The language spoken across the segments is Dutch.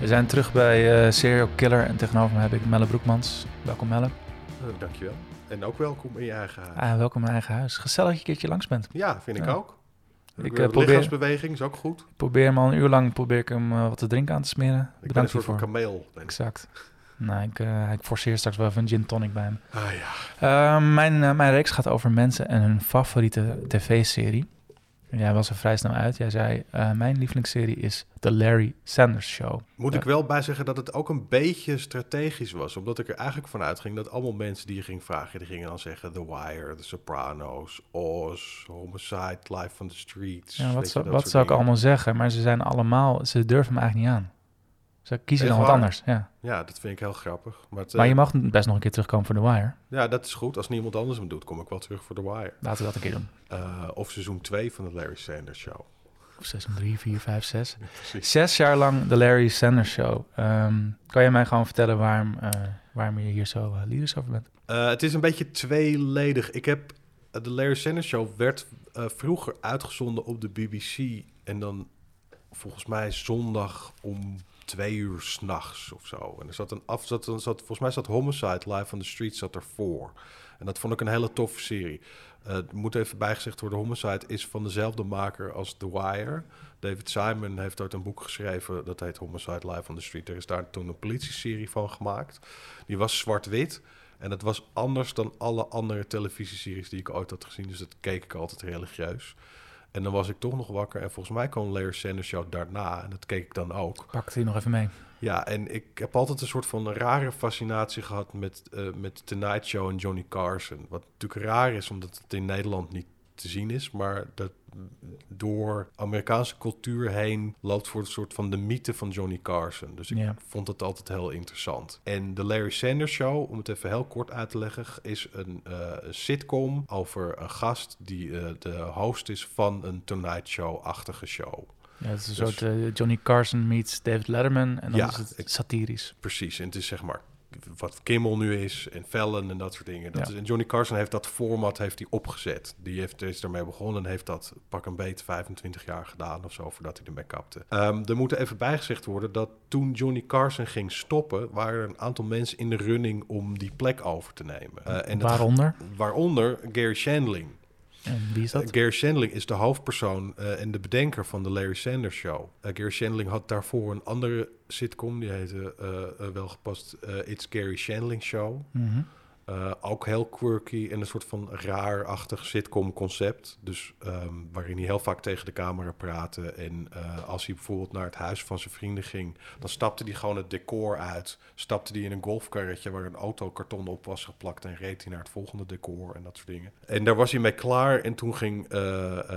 We zijn terug bij uh, Serial Killer en tegenover me heb ik Melle Broekmans. Welkom Melle. Uh, dankjewel. En ook welkom in je eigen huis. Ah, welkom in mijn eigen huis. Gezellig dat je een keertje langs bent. Ja, vind ik ook. Ik, uh, probeer, lichaamsbeweging is ook goed. Ik probeer hem al een uur lang probeer ik hem wat te drinken aan te smeren. Ik Bedankt ben een kameel. Exact. Nou, ik, ik forceer straks wel even een gin tonic bij hem. Ah ja. Mijn, mijn reeks gaat over mensen en hun favoriete tv-serie. Jij was er vrij snel uit. Jij zei, uh, mijn lievelingsserie is The Larry Sanders Show. Moet ik wel bij zeggen dat het ook een beetje strategisch was. Omdat ik er eigenlijk vanuit ging dat allemaal mensen die je ging vragen... die gingen dan zeggen The Wire, The Sopranos, Oz, Homicide, Life on the Streets. Ja, wat, zo, wat zou ik allemaal zeggen? Maar ze zijn allemaal... Ze durven me eigenlijk niet aan. Ze kiezen dan wat anders, ja. Ja, dat vind ik heel grappig. Maar, maar je mag best nog een keer terugkomen voor The Wire. Ja, dat is goed. Als niemand anders hem doet, kom ik wel terug voor The Wire. Laten we dat een keer doen. Uh, of seizoen 2 van de Larry Sanders Show. Of seizoen 3, 4, 5, 6. Zes jaar lang de Larry Sanders Show. Um, kan je mij gewoon vertellen waarom, uh, waarom je hier zo lyrisch over bent? het is een beetje tweeledig. Ik heb... De Larry Sanders Show werd vroeger uitgezonden op de BBC. En dan volgens mij zondag om twee uur s'nachts of zo. En er zat een af, zat, zat, volgens mij zat Homicide Live on the Street zat ervoor. En dat vond ik een hele toffe serie. Uh, moet even bijgezegd worden, Homicide is van dezelfde maker als The Wire. David Simon heeft ooit een boek geschreven, dat heet Homicide Live on the Street. Er is daar toen een politieserie van gemaakt. Die was zwart-wit. En het was anders dan alle andere televisieseries die ik ooit had gezien. Dus dat keek ik altijd religieus. En dan was ik toch nog wakker. En volgens mij kwam Larry Sanders Show daarna. En dat keek ik dan ook. Pakte hij nog even mee. Ja, en ik heb altijd een soort van rare fascinatie gehad met, uh, met Tonight Show en Johnny Carson. Wat natuurlijk raar is, omdat het in Nederland niet te zien is. Maar dat door Amerikaanse cultuur heen loopt voor een soort van de mythe van Johnny Carson. Dus ik vond het altijd heel interessant. En de Larry Sanders Show, om het even heel kort uit te leggen, is een uh, sitcom over een gast die uh, de host is van een Tonight Show-achtige show. Ja, het is een dus, soort uh, Johnny Carson meets David Letterman en dan ja, is het satirisch. Precies, en het is zeg maar wat Kimmel nu is en Fallon en dat soort dingen. Dat is, en Johnny Carson heeft dat format heeft hij opgezet. Die heeft, is ermee begonnen en heeft dat pak een beet 25 jaar gedaan of zo voordat hij ermee kapte. Um, er moet even bijgezegd worden dat toen Johnny Carson ging stoppen, waren er een aantal mensen in de running om die plek over te nemen. Uh, en waaronder? waaronder Gary Shandling. En wie is dat? Uh, Gary Shandling is de hoofdpersoon uh, en de bedenker van de Larry Sanders Show. Uh, Gary Shandling had daarvoor een andere sitcom, die heette wel gepast It's Gary Shandling Show. Mm -hmm. Uh, ook heel quirky en een soort van raar-achtig sitcom-concept. Dus um, waarin hij heel vaak tegen de camera praatte. En uh, als hij bijvoorbeeld naar het huis van zijn vrienden ging, dan stapte hij gewoon het decor uit. Stapte hij in een golfkarretje waar een autokarton op was geplakt. En reed hij naar het volgende decor en dat soort dingen. En daar was hij mee klaar. En toen ging, uh,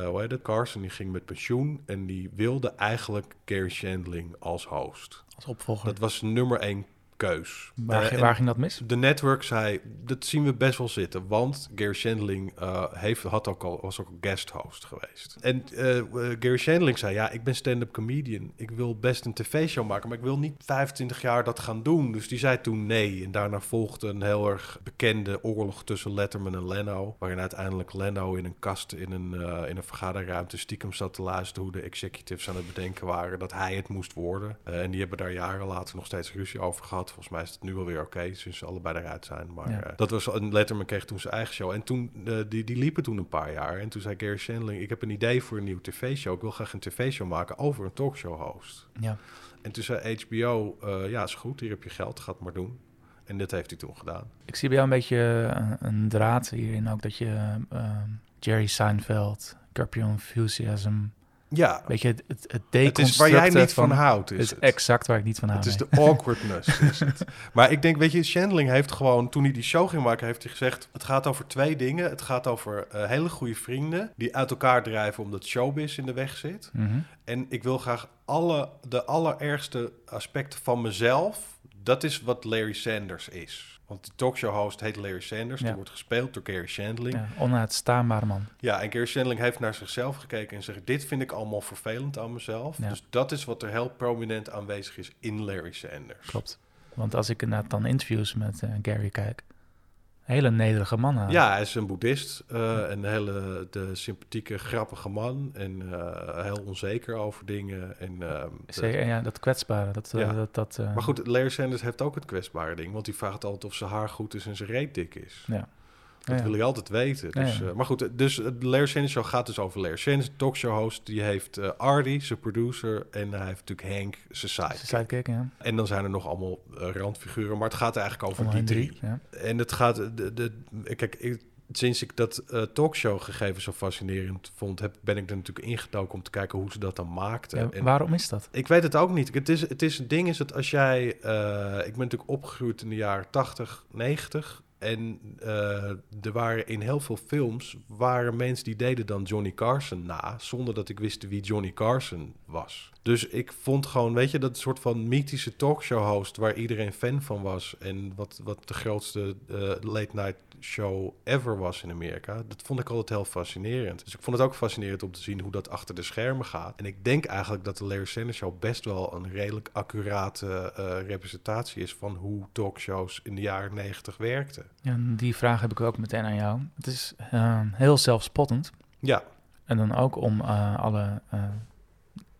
hoe heet het, Carson, die ging met pensioen. En die wilde eigenlijk Gary Shandling als host. Als opvolger. Dat was nummer één keus. Waar, uh, waar ging dat mis? De network zei, dat zien we best wel zitten. Want Gary Shandling uh, heeft, had ook al, was ook guest host geweest. En uh, Gary Shandling zei, ja, ik ben stand-up comedian. Ik wil best een tv-show maken, maar ik wil niet 25 jaar dat gaan doen. Dus die zei toen nee. En daarna volgde een heel erg bekende oorlog tussen Letterman en Leno. Waarin uiteindelijk Leno in een kast in een, in een vergaderruimte stiekem zat te luisteren... hoe de executives aan het bedenken waren dat hij het moest worden. en die hebben daar jaren later nog steeds ruzie over gehad Volgens mij is het nu alweer oké, okay, sinds ze allebei eruit zijn. Maar ja. uh, dat was een Letterman kreeg toen zijn eigen show. En toen, uh, die, die liepen toen een paar jaar. En toen zei Gary Shandling, ik heb een idee voor een nieuwe tv-show. Ik wil graag een tv-show maken over een talkshow-host. Ja. En toen zei HBO, uh, ja, is goed, hier heb je geld, ga het maar doen. En dat heeft hij toen gedaan. Ik zie bij jou een beetje een draad hierin ook, dat je Jerry Seinfeld, Curb Your Enthusiasm... Ja. Weet je, het, het, het, is waar jij niet van, houdt. Is het is exact waar ik niet van hou. Het is de awkwardness. is het. Maar ik denk, weet je, Chandling heeft gewoon, toen hij die show ging maken, heeft hij gezegd: het gaat over twee dingen. Het gaat over uh, hele goede vrienden die uit elkaar drijven omdat showbiz in de weg zit. Mm -hmm. En ik wil graag alle, de allerergste aspecten van mezelf. Dat is wat Larry Sanders is. Want de talkshow-host heet Larry Sanders. Ja. Die wordt gespeeld door Gary Shandling. Ja, onuitstaanbare man. Ja, en Gary Shandling heeft naar zichzelf gekeken en zegt... dit vind ik allemaal vervelend aan mezelf. Ja. Dus dat is wat er heel prominent aanwezig is in Larry Sanders. Klopt. Want als ik inderdaad dan interviews met uh, Gary kijk... hele nederige man aan. Ja, hij is een boeddhist. eh, een hele de sympathieke, grappige man. En eh, heel onzeker over dingen. En, ehm, Zeker, en ja, dat kwetsbare. Dat, eh, Ja. dat, dat, eh, Maar goed, Larry Sanders heeft ook het kwetsbare ding. Want die vraagt altijd of zijn haar goed is en zijn reet dik is. Ja. Dat Ja. wil je altijd weten. Dus, ja. eh, maar goed, dus de Show gaat dus over Larry Sanders. De talkshow host, die heeft eh Artie, zijn producer. En hij heeft natuurlijk Hank, zijn sidekick. sidekick, ja. En dan zijn er nog allemaal eh, randfiguren. Maar het gaat eigenlijk over die drie. En het gaat... De, de, kijk, ik, sinds ik dat talkshow gegeven zo fascinerend vond... Heb, ben ik er natuurlijk ingedoken om te kijken hoe ze dat dan maakten. Ja, En- waarom is dat? ik weet het ook niet. Het, is, het, is, het ding is dat als jij... ik ben natuurlijk opgegroeid in de jaren 80, 90... En eh, er waren in heel veel films... waren mensen die deden dan Johnny Carson na... zonder dat ik wist wie Johnny Carson was. Dus ik vond gewoon, weet je, dat soort van mythische talkshow-host... waar iedereen fan van was... en wat, wat de grootste eh, late-night show ever was in Amerika... dat vond ik altijd heel fascinerend. Dus ik vond het ook fascinerend om te zien hoe dat achter de schermen gaat. En ik denk eigenlijk dat de Larry Sanders Show best wel... een redelijk accurate eh, representatie is... van hoe talkshows in de jaren 90 werkten. Ja, en die vraag heb ik ook meteen aan jou. Het is eh, heel zelfspottend. Ja, En dan ook om eh, alle eh,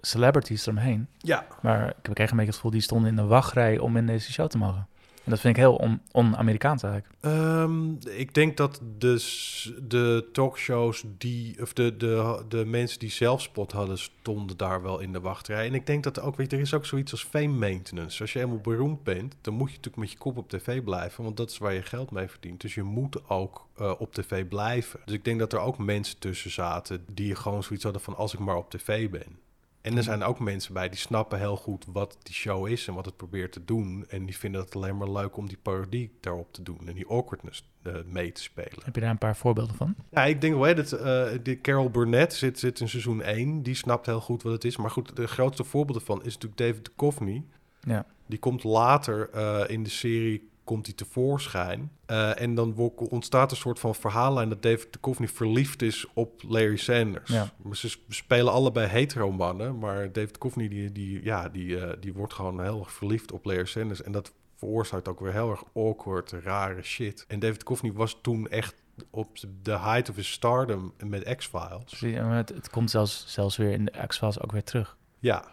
celebrities eromheen. ja, Maar ik kreeg een beetje het gevoel, die stonden in de wachtrij om in deze show te mogen. Dat vind ik heel on- on-Amerikaans eigenlijk. Ehm, ik denk dat de, s- de talkshows die, of de, de, de mensen die zelfspot hadden, stonden daar wel in de wachtrij. En ik denk dat er ook, weet er is ook zoiets als fame maintenance. Als je helemaal beroemd bent, dan moet je natuurlijk met je kop op tv blijven, want dat is waar je geld mee verdient. Dus je moet ook eh, op tv blijven. Dus ik denk dat er ook mensen tussen zaten die gewoon zoiets hadden van als ik maar op tv ben. En er zijn ook mensen bij die snappen heel goed wat die show is en wat het probeert te doen. En die vinden het alleen maar leuk om die parodie daarop te doen en die awkwardness eh, mee te spelen. Heb je daar een paar voorbeelden van? Ja, ik denk, heet het? eh, die Carol Burnett zit, zit in seizoen 1. Die snapt heel goed wat het is. Maar goed, de grootste voorbeeld ervan is natuurlijk David Duchovny. Ja. Die komt later eh, in de serie komt hij tevoorschijn. Eh, en dan ontstaat een soort van verhaallijn dat David Duchovny verliefd is op Larry Sanders. Ja. Ze spelen allebei hetero mannen, maar David Duchovny die, die, ja, die, eh, die wordt gewoon heel erg verliefd op Larry Sanders. En dat veroorzaakt ook weer heel erg awkward, rare shit. En David Duchovny was toen echt op de height of his stardom met X-Files. Het, het komt zelfs, zelfs weer in de X-Files ook weer terug. Ja,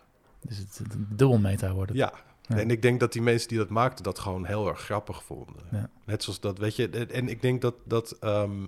Dus het, het dubbel meta wordt het. ja. Ja. En ik denk dat die mensen die dat maakten dat gewoon heel erg grappig vonden. Ja. Net zoals dat, weet je. En ik denk dat, dat ehm,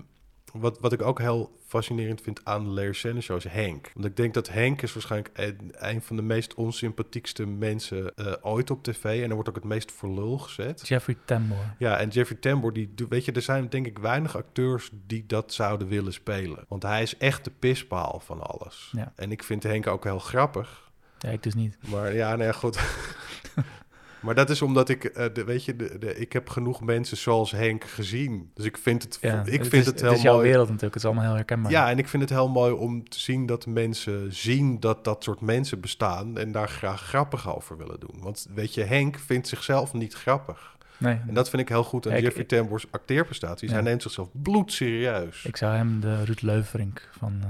wat, wat ik ook heel fascinerend vind aan de Larry Sanders Show is Henk. Want ik denk dat Henk is waarschijnlijk een, een van de meest onsympathiekste mensen eh, ooit op tv. En er wordt ook het meest voor lul gezet. Jeffrey Tambor. Ja, en Jeffrey Tambor, die, weet je, er zijn denk ik weinig acteurs die dat zouden willen spelen. Want hij is echt de pispaal van alles. Ja. En ik vind Henk ook heel grappig. Ja, ik dus niet. Maar ja, nee, goed. maar dat is omdat ik, eh, de, weet je, de, de- ik heb genoeg mensen zoals Henk gezien. Dus ik vind het, Ja, ik het vind is, het heel is jouw mooi. wereld natuurlijk. Het is allemaal heel herkenbaar. Ja, en ik vind het heel mooi om te zien dat mensen zien dat dat soort mensen bestaan en daar graag grappig over willen doen. Want weet je, Henk vindt zichzelf niet grappig. Nee, En dat vind ik heel goed aan Ja, ik- Jeffrey Tambor's acteerprestaties. Ja. Hij neemt zichzelf bloedserieus. ik zou hem de Ruud Leuverink van, eh,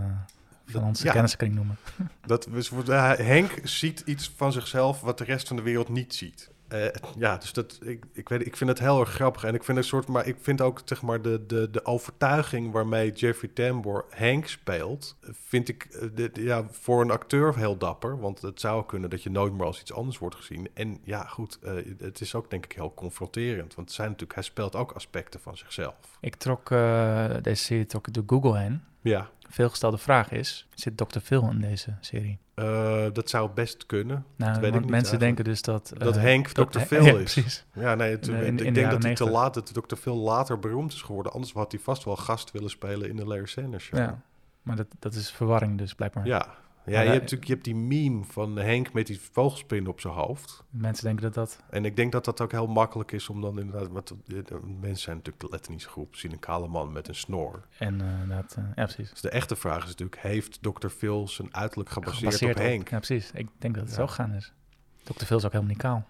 van onze ja. kenniskring noemen. Dat, is- hij- Henk ziet iets van zichzelf wat de rest van de wereld niet ziet. Eh, ja, dus dat, ik, ik, weet, ik vind het heel erg grappig. En ik vind een soort, maar ik vind ook zeg maar de, de, de overtuiging waarmee Jeffrey Tambor Hank speelt, vind ik eh, de- de- ja, voor een acteur heel dapper. Want het zou kunnen dat je nooit meer als iets anders wordt gezien. En ja, goed, het is ook denk ik heel confronterend. Want het zijn natuurlijk, hij speelt ook aspecten van zichzelf. Ik trok deze serie trok door Google heen. Ja, Veelgestelde vraag is, zit Dr. Phil in deze serie? eh, dat zou best kunnen. Nou, weet ik niet mensen eigenlijk. denken dus dat... Dat eh, Henk dat- Dr. Phil ja, is. precies. Ja, nee, het, In de- in- ik in de denk dat hij te 90. laat, dat Dr. Phil later beroemd is geworden. Anders had hij vast wel gast willen spelen in de Larry Sanders Show. Ja, maar dat, dat is verwarring dus blijkbaar. ja. Ja, je hebt natuurlijk je hebt die meme van Henk met die vogelspin op zijn hoofd. Mensen denken dat dat... En ik denk dat dat ook heel makkelijk is om dan inderdaad... Want eh, eh, mensen zijn natuurlijk zo goed. Ze zien een kale man met een snor. En eh, inderdaad, eh, ja precies. Dus de echte vraag is natuurlijk... Heeft Dr. Phil zijn uiterlijk gebaseerd, Gebaseerd op Henk? Ja, precies. Ik denk dat het Ja. zo gegaan is. Dr. Phil is ook helemaal niet kaal.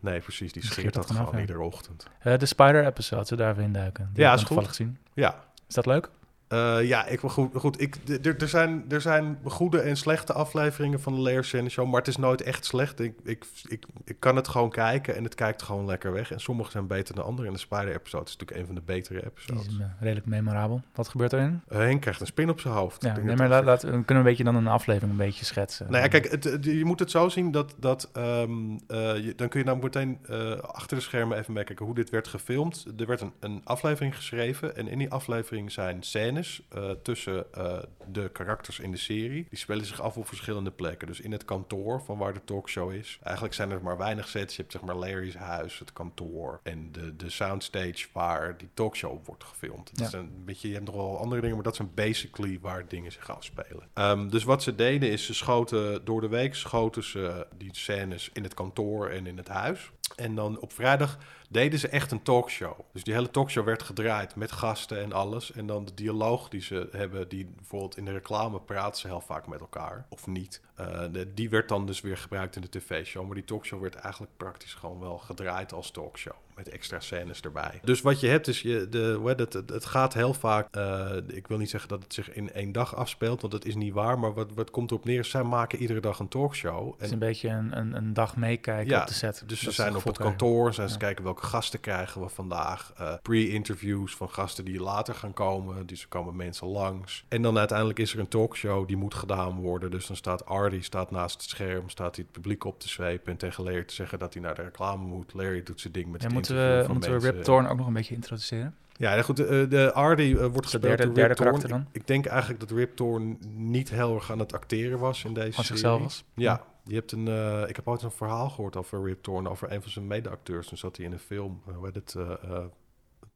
Nee, precies. Die Die scheert dat dat gewoon iedere ochtend. Eh, de Spider-episode, zullen we daar even induiken? Die Ja, is goed. gezien. Ja, Is dat leuk? Uh, ja, ik wil goed. goed ik, er, zijn, er zijn goede en slechte afleveringen van de Layer Show, maar het is nooit echt slecht. Ik, ik, ik, ik kan het gewoon kijken en het kijkt gewoon lekker weg. En sommige zijn beter dan andere. En de Spider-episode is natuurlijk een van de betere episodes. Is, uh, redelijk memorabel. Wat gebeurt erin? Uh, Henk krijgt een spin op zijn hoofd. Ja, nee, maar laat, laat, kunnen we een beetje dan een aflevering een beetje schetsen. Nou ja, kijk, het, je moet het zo zien dat, dat um, je, dan kun je nou meteen achter de schermen even meekijken hoe dit werd gefilmd. Er werd een, een aflevering geschreven en in die aflevering zijn scènes uh, tussen uh, de karakters in de serie. Die spelen zich af op verschillende plekken. Dus in het kantoor van waar de talkshow is. Eigenlijk zijn er maar weinig sets. Je hebt zeg maar Larry's huis, het kantoor en de, de soundstage waar die talkshow wordt gefilmd. Dat ja. een beetje, je hebt nog wel andere dingen, maar dat zijn basically waar dingen zich afspelen. Um, dus wat ze deden is, ze schoten door de week schoten ze die scènes in het kantoor en in het huis. En dan op vrijdag deden ze echt een talkshow. Dus die hele talkshow werd gedraaid met gasten en alles. En dan de dialoog die ze hebben, die bijvoorbeeld in de reclame praten ze heel vaak met elkaar, of niet. Uh, de, die werd dan dus weer gebruikt in de tv-show. Maar die talkshow werd eigenlijk praktisch gewoon wel gedraaid als talkshow met extra scènes erbij. Dus wat je hebt is, je, de, het, het, het gaat heel vaak, uh, ik wil niet zeggen dat het zich in één dag afspeelt, want dat is niet waar, maar wat, wat komt erop neer, zij maken iedere dag een talkshow. Het is een beetje een, een, een dag meekijken ja, op de set. Dus ze zijn op het kantoor, ze ja. kijken welke gasten krijgen we vandaag, uh, pre-interviews van gasten die later gaan komen, dus er komen mensen langs. En dan uiteindelijk is er een talkshow die moet gedaan worden, dus dan staat Artie staat naast het scherm, staat hij het publiek op te zwepen en tegen Larry te zeggen dat hij naar de reclame moet. Larry doet zijn ding met ja, moeten we, moeten we Rip Torn ook nog een beetje introduceren? Ja, goed. De, de Ardy uh, wordt gespeeld derde, door derde karakter dan? Ik, ik denk eigenlijk dat Rip Torn niet heel erg aan het acteren was in deze Van serie. zichzelf was? Ja. Je hebt een, uh, ik heb ooit een verhaal gehoord over Rip Torn, over een van zijn mede-acteurs. Toen zat hij in een film, hoe heet het, uh,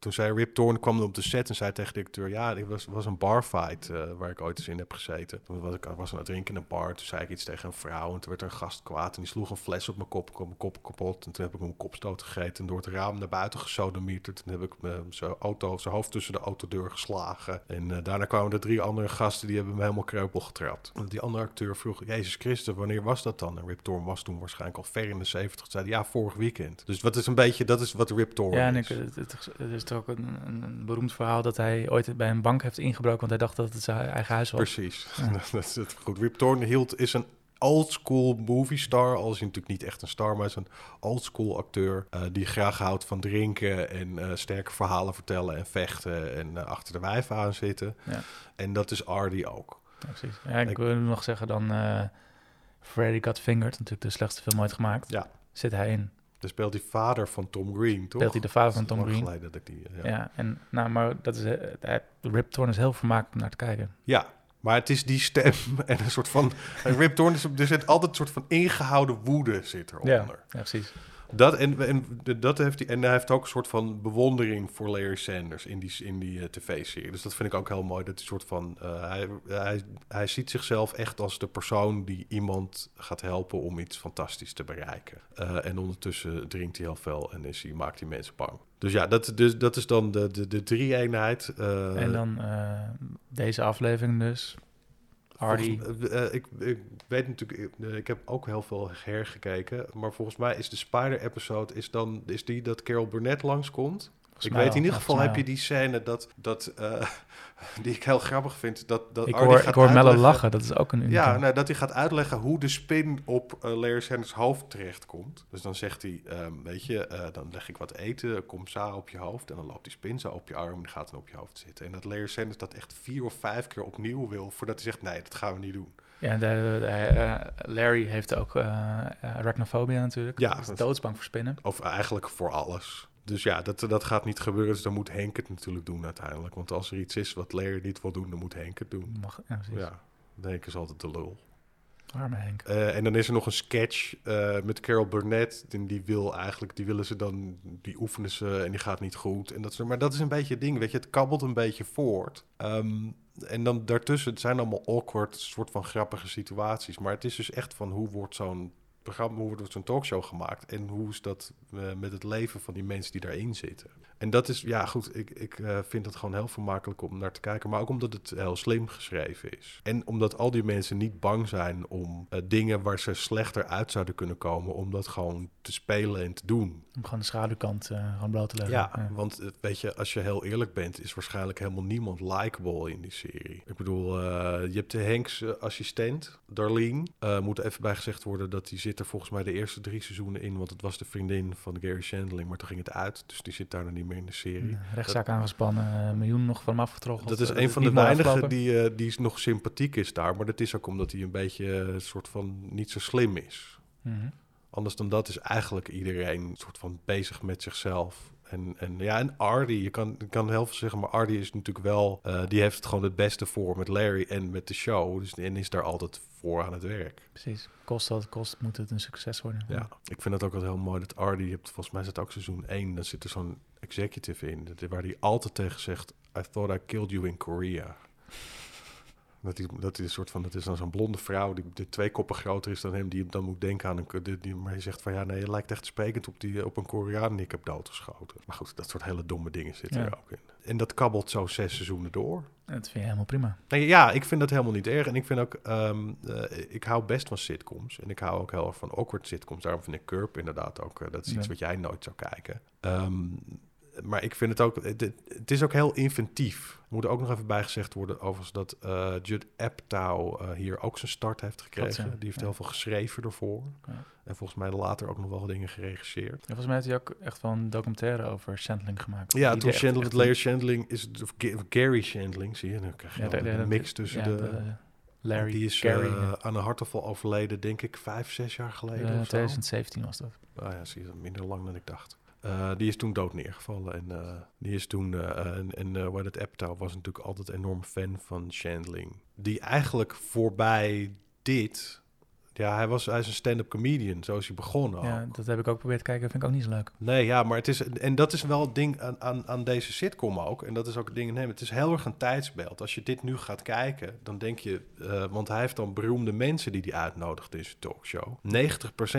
toen zei Rip Torn, kwam op de set en zei tegen de directeur... ja, dit was, was een barfight uh, waar ik ooit eens in heb gezeten. Toen was ik was aan het drinken in een bar, toen zei ik iets tegen een vrouw... en toen werd er een gast kwaad en die sloeg een fles op mijn kop, mijn kop kapot... en toen heb ik mijn kopstoot gegeten en door het raam naar buiten gesodemieterd. Toen heb ik zijn auto, zijn hoofd tussen de autodeur geslagen. En uh, daarna kwamen er drie andere gasten, die hebben me helemaal kreupel getrapt. Die andere acteur vroeg, Jezus Christus, wanneer was dat dan? En Rip Torn was toen waarschijnlijk al ver in de 70. Zei ja, vorig weekend. Dus wat is een beetje, dat is wat Rip Torn ja, is. het, het is ook een, een, beroemd verhaal dat hij ooit bij een bank heeft ingebroken, want hij dacht dat het zijn eigen huis was. Precies. Ja. dat is het goed. Rip Torn hield is een oldschool movie star. Al is hij natuurlijk niet echt een star, maar hij is een oldschool acteur uh, die graag houdt van drinken en uh, sterke verhalen vertellen en vechten en uh, achter de wijf aan zitten. Ja. En dat is Ardy ook. Ja, precies. Ja, ik, ik wil nog zeggen dan Freddy Got Fingered, natuurlijk de slechtste film ooit gemaakt. Ja. Zit hij in. Dan speelt hij vader van Tom Green, toch? Speelt hij de vader van Tom Green? Dat ik die, ja. ja. en nou, maar dat is, uh, Rip Torn is heel vermaakt om naar te kijken. Ja, maar het is die stem en een soort van... Rip Torn, is, er zit altijd een soort van ingehouden woede zit eronder. Ja, ja precies. Dat, en, en, dat heeft hij, en hij heeft ook een soort van bewondering voor Larry Sanders in die, in die uh, tv-serie. Dus dat vind ik ook heel mooi. Dat hij soort van, uh, hij, hij, hij ziet zichzelf echt als de persoon die iemand gaat helpen om iets fantastisch te bereiken. Uh, en ondertussen drinkt hij heel veel en is hij, maakt hij mensen bang. Dus ja, dat, dus, dat is dan de, de, de drie-eenheid. en dan deze aflevering dus. Hardy. Volgens, uh, ik, ik, weet natuurlijk, uh, ik heb ook heel veel hergekeken. Maar volgens mij is de Spider-episode is dan is die dat Carol Burnett langskomt. Volgens ik weet in ieder geval heb je die scène dat, dat uh, die ik heel grappig vind. Dat, dat ik hoor, ik hoor Melle lachen, dat is ook een. Ja, nou, dat hij gaat uitleggen hoe de spin op uh, Larry Sanders hoofd terechtkomt. Dus dan zegt hij, um, weet je, uh, dan leg ik wat eten, kom zo op je hoofd. En dan loopt die spin zo op je arm en die gaat dan op je hoofd zitten. En dat Larry Sanders dat echt vier of vijf keer opnieuw wil, voordat hij zegt, nee, dat gaan we niet doen. Ja, de, de, uh, Larry heeft ook arachnofobia natuurlijk. Ja. Dat is doodsbang voor spinnen. Of eigenlijk voor alles. Dus ja, dat, dat gaat niet gebeuren. Dus dan moet Henk het natuurlijk doen uiteindelijk. Want als er iets is wat Larry niet wil doen, dan moet Henk het doen. Mag, ja, ja, Henk is altijd de lul. Arme Henk. Uh, en dan is er nog een sketch uh, met Carol Burnett. En die wil eigenlijk, die willen ze dan, die oefenen ze en die gaat niet goed. En dat, maar dat is een beetje het ding, weet je. Het kabbelt een beetje voort. Um, en dan daartussen, het zijn allemaal awkward, soort van grappige situaties. Maar het is dus echt van hoe wordt zo'n programma, hoe wordt zo'n talkshow gemaakt en hoe is dat uh, met het leven van die mensen die daarin zitten. En dat is, ja goed, ik, ik eh, vind het gewoon heel vermakelijk om naar te kijken. Maar ook omdat het heel slim geschreven is. En omdat al die mensen niet bang zijn om eh, dingen waar ze slechter uit zouden kunnen komen, om dat gewoon te spelen en te doen. Om gewoon de schaduwkant uh, gewoon bloot te leggen. Ja, want weet je, als je heel eerlijk bent, is waarschijnlijk helemaal niemand likable in die serie. Ik bedoel, je hebt de Hanks assistent, Darlene. moet even bijgezegd worden dat die zit er volgens mij de eerste drie seizoenen in, want het was de vriendin van Gary Shandling, maar toen ging het uit. Dus die zit daar nog niet meer in de serie. Ja, rechtszaak dat, aangespannen, miljoen nog van hem afgetrokken. Dat is een van de weinigen die, die nog sympathiek is daar, maar dat is ook omdat hij een beetje een soort van niet zo slim is. Mm -hmm. Anders dan dat is eigenlijk iedereen soort van bezig met zichzelf. En, en ja, en Ardy, je kan, je kan heel veel zeggen, maar Ardy is natuurlijk wel, uh, die heeft het gewoon het beste voor met Larry en met de show. Dus en is daar altijd voor aan het werk. Precies. Kost wat het kost, moet het een succes worden. Ja, ik vind het ook wel heel mooi dat Ardy, je hebt, volgens mij zit ook seizoen 1, dan zit er zo'n executive in, waar hij altijd tegen zegt, I thought I killed you in Korea. Dat is, dat is een soort van, dat is dan zo'n blonde vrouw die, die twee koppen groter is dan hem, die dan moet denken aan een. Die, die, maar je zegt van ja, nee, je lijkt echt sprekend op, die, op een Koreaan die ik heb doodgeschoten. Maar goed, dat soort hele domme dingen zitten Ja. er ook in. En dat kabbelt zo zes seizoenen door. Dat vind je helemaal prima. Nee, ja, ik vind dat helemaal niet erg. En ik vind ook, ehm, eh, ik hou best van sitcoms. En ik hou ook heel erg van awkward sitcoms. Daarom vind ik Curb inderdaad ook, eh, dat is iets Ja. wat jij nooit zou kijken. Ehm, maar ik vind het ook, het, het is ook heel inventief. Er moet ook nog even bijgezegd worden overigens dat eh Judd Apatow eh, hier ook zijn start heeft gekregen. Die heeft Ja. heel veel geschreven ervoor. Ja. En volgens mij later ook nog wel dingen geregisseerd. Ja, volgens mij heeft hij ook echt wel een documentaire over Shandling gemaakt. Ja, toen echt met Larry Chandling is het, of Ga- of Gary Chandling, zie je, dan krijg je Ja, de- de- een mix tussen de... Larry, die is Gary. eh, ja. aan een hartaanval overleden, denk ik, vijf, zes jaar geleden Eh, of zo. 2017 was dat. Ah ja, zie je, minder lang dan ik dacht. Eh, die is toen dood neergevallen. En eh, die is toen. eh, en en uh, Wyatt Apatow was natuurlijk altijd enorm fan van Chandling. Die eigenlijk voorbij dit. Ja, hij, was, hij is een stand-up comedian, zo is hij begonnen. ook. Ja, dat heb ik ook geprobeerd te kijken. vind ik ook niet zo leuk. Nee, ja, maar het is. En dat is wel het ding aan, aan, aan deze sitcom ook. En dat is ook het ding. Nee, het is heel erg een tijdsbeeld. Als je dit nu gaat kijken, dan denk je. want hij heeft dan beroemde mensen die hij uitnodigt in zijn talkshow.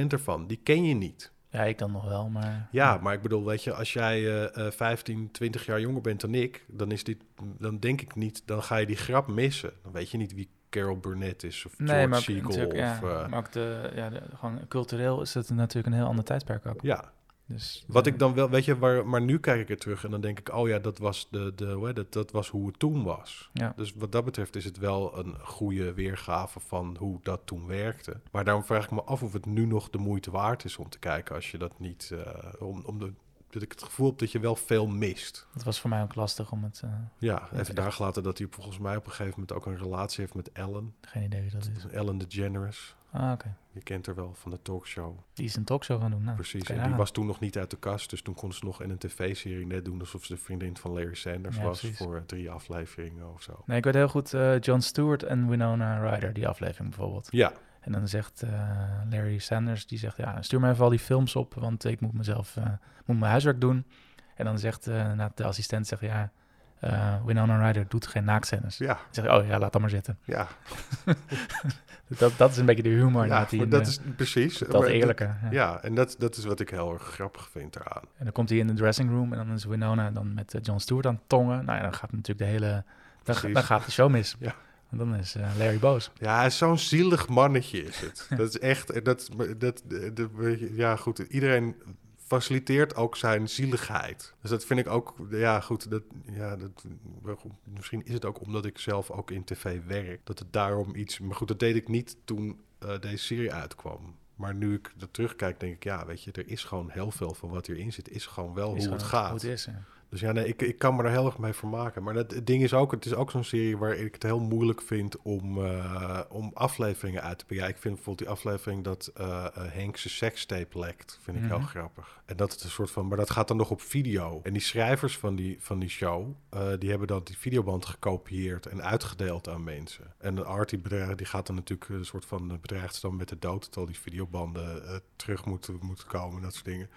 90% ervan, die ken je niet. Ja, ik dan nog wel, maar... Ja, maar ik bedoel, weet je, als jij eh, 15, 20 jaar jonger bent dan ik, dan is dit, dan denk ik niet, dan ga je die grap missen. Dan weet je niet wie Carol Burnett is of George Nee, Siegel of ja, eh, maar ook de, ja, de, gewoon cultureel is het natuurlijk een heel ander tijdperk ook. ja. Dus, Wat eh, ik dan wel, weet je, waar, maar nu kijk ik er terug en dan denk ik, oh ja, dat was de, de het, dat was hoe het toen was. Ja. Dus wat dat betreft is het wel een goede weergave van hoe dat toen werkte. Maar daarom vraag ik me af of het nu nog de moeite waard is om te kijken als je dat niet, eh, om, om de, dat ik het gevoel heb dat je wel veel mist. Het was voor mij ook lastig om het... eh, Ja, even daar gelaten dat hij volgens mij op een gegeven moment ook een relatie heeft met Ellen. geen idee wie dat is. Ellen DeGeneres. Ah, oké. Je kent haar wel van de talkshow. Die is een talkshow gaan doen. Nou, Precies. En die was toen nog niet uit de kast. Dus toen kon ze nog in een tv-serie net doen alsof ze de vriendin van Larry Sanders Ja, was. precies. Voor eh, drie afleveringen of zo. Nee, ik weet heel goed eh, John Stewart en Winona Ryder, die aflevering bijvoorbeeld. Ja, En dan zegt eh, Larry Sanders, die zegt, ja, stuur mij even al die films op, want ik moet mezelf, moet mijn huiswerk doen. En dan zegt nou, de assistent, zegt, ja, eh, Winona Ryder doet geen naaktscènes. Dan ja, zeg je, oh ja, laat dat maar zitten. ja. Dat, dat is een beetje de humor. ja die dat de- is precies. dat eerlijke. Ja. Ja, en dat, dat is wat ik heel erg grappig vind eraan. En dan komt hij in de dressing room en dan is Winona dan met eh, John Stewart aan tongen. Nou ja, dan gaat natuurlijk de hele, dan, gaat de show mis. Ja. En dan is eh, Larry boos. Ja, zo'n zielig mannetje is het. dat is echt, dat, dat, dat, ja goed, iedereen faciliteert ook zijn zieligheid. Dus dat vind ik ook, ja goed, dat, ja, dat, misschien is het ook omdat ik zelf ook in tv werk, dat het daarom iets, maar goed, dat deed ik niet toen eh, deze serie uitkwam. Maar nu ik er terugkijk, denk ik, ja, weet je, er is gewoon heel veel van wat hierin zit, is gewoon wel Is hoe het gaat. Hoe het is. Dus ja, nee, ik, ik kan me er heel erg mee vermaken. Maar het ding is ook, het is ook zo'n serie waar ik het heel moeilijk vind om, eh, om afleveringen uit te. Ja, ik vind bijvoorbeeld die aflevering dat eh, Henk zijn sekstape lekt, vind ik heel Mhm. grappig. En dat is een soort van, maar dat gaat dan nog op video. En die schrijvers van die, van die show, die hebben dan die videoband gekopieerd en uitgedeeld aan mensen. En de Art die, bedreigt, die gaat dan natuurlijk een soort van bedreigd dan met de dood, al die videobanden terug moeten, moeten komen, dat soort dingen.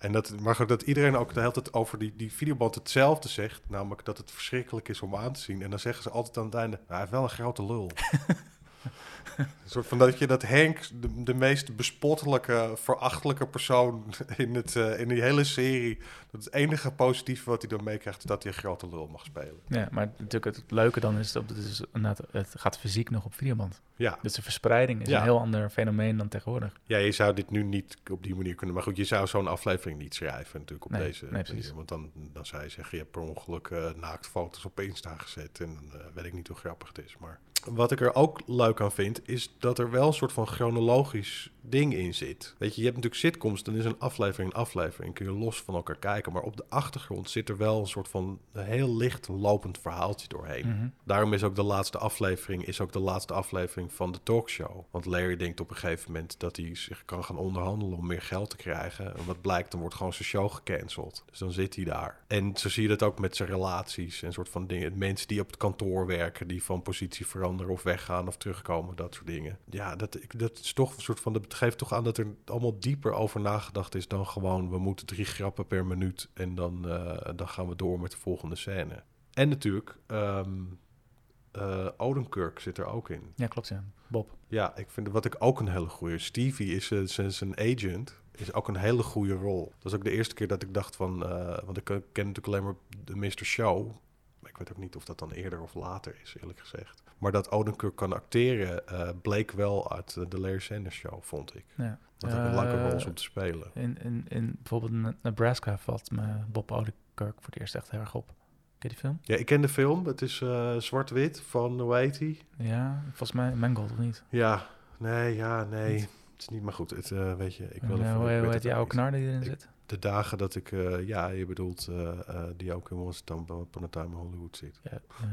En dat, maar dat iedereen ook de hele tijd over die, die videoband hetzelfde zegt. Namelijk dat het verschrikkelijk is om aan te zien. En dan zeggen ze altijd aan het einde, nou, hij heeft wel een grote lul. Een soort van dat je dat Henk, de, de meest bespottelijke, verachtelijke persoon in, het, eh, in die hele serie. Dat het enige positieve wat hij dan meekrijgt, is dat hij een grote lul mag spelen. Ja, maar natuurlijk het leuke dan is dat het, is het gaat fysiek nog op videoband. Ja. Dus de verspreiding is Ja. een heel ander fenomeen dan tegenwoordig. ja, je zou dit nu niet op die manier kunnen. Maar goed, je zou zo'n aflevering niet schrijven natuurlijk op Nee, deze nee, manier. Want dan, dan zou je zeggen, je hebt per ongeluk eh naaktfoto's op Insta gezet. En dan eh, weet ik niet hoe grappig het is. Maar wat ik er ook leuk aan vind, is dat er wel een soort van chronologisch ding in zit. Weet je, je hebt natuurlijk sitcoms, dan is een aflevering een aflevering. Kun je los van elkaar kijken. Maar op de achtergrond zit er wel een soort van een heel licht lopend verhaaltje doorheen. Mhm. Daarom is ook de laatste aflevering, is ook de laatste aflevering van de talkshow. Want Larry denkt op een gegeven moment dat hij zich kan gaan onderhandelen om meer geld te krijgen. En wat blijkt, dan wordt gewoon zijn show gecanceld. Dus dan zit hij daar. En zo zie je dat ook met zijn relaties en soort van dingen. Mensen die op het kantoor werken, die van positie veranderen of weggaan of terugkomen, dat soort dingen. Ja, dat, ik- dat is toch een soort van, dat geeft toch aan dat er allemaal dieper over nagedacht is dan gewoon, we moeten drie grappen per minuut en dan, eh, dan gaan we door met de volgende scène. En natuurlijk, eh, Odenkirk zit er ook in. Ja, klopt, ja. Bob. Ja, ik vind wat ik ook een hele goede. Stevie is eh, zijn agent. Is ook een hele goede rol. Dat is ook de eerste keer dat ik dacht van. want ik ken natuurlijk alleen maar de Mr. Show. Ik weet ook niet of dat dan eerder of later is, eerlijk gezegd. Maar dat Odenkirk kan acteren, eh, bleek wel uit eh, de Larry Sanders Show, vond ik. Ja. Dat een leuke Eh, rol om te spelen. In, in, in bijvoorbeeld Ne- Nebraska valt me Bob Odenkirk voor het eerst echt heel erg op. Ken je die film? Ja, ik ken de film. Het is zwart-wit van, hoe heet die? Ja, volgens mij Mangold of niet? Ja, nee, ja, nee. Het is niet maar goed. Het, weet je, ik wil eh, even- hoe heet die oude knar die erin Ik- zit? De dagen dat ik, eh, ja, je bedoelt eh, eh, die ook in Once Upon a Time in Hollywood zit. Ja, ja.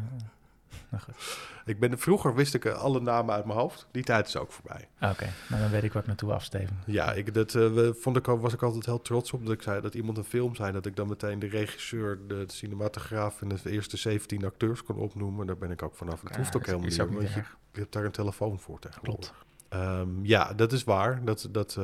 Nou goed. Ik ben, vroeger wist ik alle namen uit mijn hoofd. Die tijd is ook voorbij. Ah, Oké, nou dan weet ik waar ik naartoe afsteven. Ja, ik, dat we- vond ik, was ik altijd heel trots op dat ik zei dat iemand een film zei. Dat ik dan meteen de regisseur, de, cinematograaf en de eerste 17 acteurs kon opnoemen. Daar ben ik ook vanaf. Het Ja, hoeft ook helemaal niet. ook niet want je, hebt daar een telefoon voor tegenwoordig. Klopt. Ehm, ja, dat is waar. Dat, dat,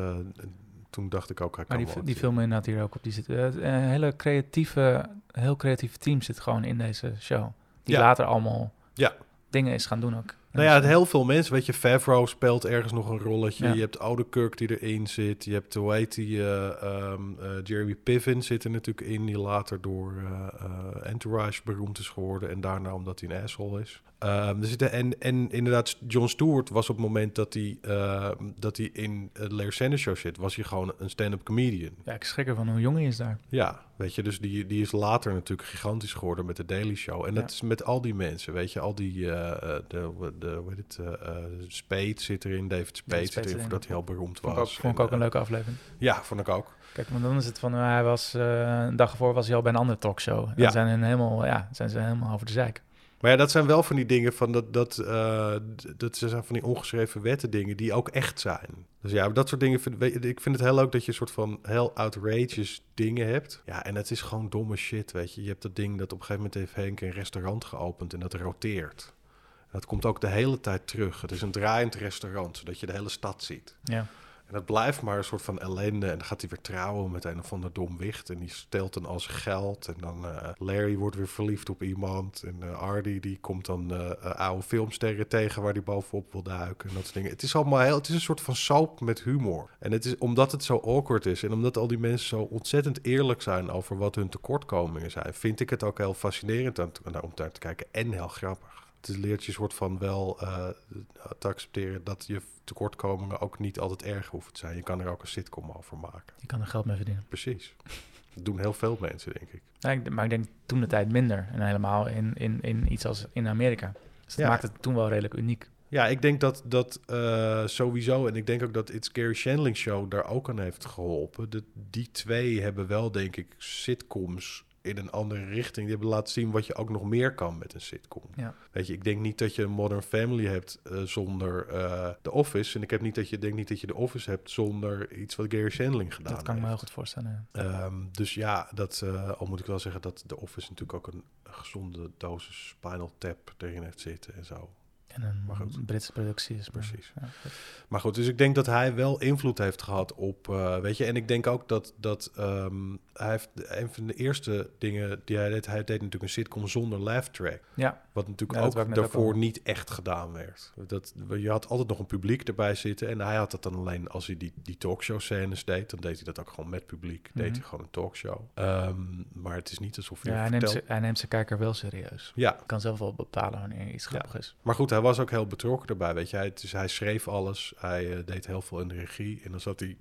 toen dacht ik ook, hij Maar kan die, wel die acteren. film inderdaad hier ook op. Die zit, eh, een hele creatieve, heel creatief team zit gewoon in deze show. Die Ja. later allemaal Ja. dingen is gaan doen ook. Nou ja, het heel veel mensen, weet je, Favreau speelt ergens nog een rolletje. Ja. Je hebt Oude Kirk die erin zit. Je hebt, hoe heet die, eh, ehm, eh, Jeremy Piven zit er natuurlijk in, die later door eh, Entourage beroemd is geworden. En daarna omdat hij een asshole is. Ehm, er zitten, en, en inderdaad, John Stewart was op het moment dat hij, eh, dat hij in de Larry Sanders Show zit, was hij gewoon een stand-up comedian. Ja, ik schrik ervan hoe jong hij is daar. Ja, weet je, dus die, die is later natuurlijk gigantisch geworden met de Daily Show. En dat Ja. is met al die mensen, weet je, al die, eh, de, de, hoe heet het, eh, eh, Spade zit erin, David Spade zit erin, voordat hij al beroemd Vond ik was. ook, vond ik En, ook een eh, leuke aflevering. Ja, vond ik ook. Kijk, want dan is het van, hij was een dag ervoor was hij al bij een andere talkshow. En Ja. Dan zijn, hun helemaal, ja, zijn ze helemaal over de zeik. Maar ja, dat zijn wel van die dingen van dat, dat, dat zijn van die ongeschreven wetten dingen die ook echt zijn. Dus ja, dat soort dingen, vind, ik vind het heel leuk dat je een soort van heel outrageous dingen hebt. Ja, en het is gewoon domme shit, weet je. Je hebt dat ding dat op een gegeven moment heeft Henk een restaurant geopend en dat roteert. Dat komt ook de hele tijd terug. Het is een draaiend restaurant, zodat je de hele stad ziet. Ja. En dat blijft maar een soort van ellende. En dan gaat hij weer trouwen met een of ander dom wicht. En die stelt dan al zijn geld. En dan eh, Larry wordt weer verliefd op iemand. En uh, Ardy die komt dan uh, oude filmsterren tegen waar hij bovenop wil duiken. En dat soort dingen. Het is allemaal heel... Het is een soort van soap met humor. En het is omdat het zo awkward is. En omdat al die mensen zo ontzettend eerlijk zijn over wat hun tekortkomingen zijn. Vind ik het ook heel fascinerend om daar te kijken. En heel grappig. Het leert je soort van wel uh, te accepteren dat je tekortkomingen ook niet altijd erg hoeven te zijn. Je kan er ook een sitcom over maken. Je kan er geld mee verdienen. Precies. Dat doen heel veel mensen, denk ik. Ja, maar ik denk toen de tijd minder. En helemaal in, in, in iets als in Amerika. Dus dat ja. maakt het toen wel redelijk uniek. Ja, ik denk dat dat uh, sowieso, en ik denk ook dat It's Gary Shandling Show daar ook aan heeft geholpen. De, die twee hebben wel, denk ik, sitcoms in een andere richting. Die hebben laten zien wat je ook nog meer kan met een sitcom. Ja. Weet je, ik denk niet dat je een Modern Family hebt uh, zonder uh, The Office. En ik heb niet dat je denk niet dat je The Office hebt zonder iets wat Gary Shandling gedaan Dat kan heeft. me heel goed voorstellen. Ja. Um, dus ja, dat, uh, al moet ik wel zeggen dat The Office natuurlijk ook een gezonde dosis Spinal Tap erin heeft zitten en zo. En een Maar goed. Britse productie is. Precies. Ja, Maar goed, dus ik denk dat hij wel invloed heeft gehad op, eh, weet je, en ik denk ook dat, dat ehm, hij heeft een van de eerste dingen die hij deed, hij deed natuurlijk een sitcom zonder laugh track. ja, Wat natuurlijk Ja, ook daarvoor niet echt gedaan werd. Dat, je had altijd nog een publiek erbij zitten. En hij had dat dan alleen als hij die, die talkshow scènes deed. Dan deed hij dat ook gewoon met publiek. Deed Mhm. hij gewoon een talkshow. Ehm, maar het is niet alsof hij ja hij, vertelt. neemt ze, hij neemt zijn kijker wel serieus. Ja, Kan zelf wel bepalen wanneer iets grappig is. maar goed, hij was ook heel betrokken erbij. Weet je, hij, dus hij schreef alles. Hij eh, deed heel veel in de regie. En dan zat hij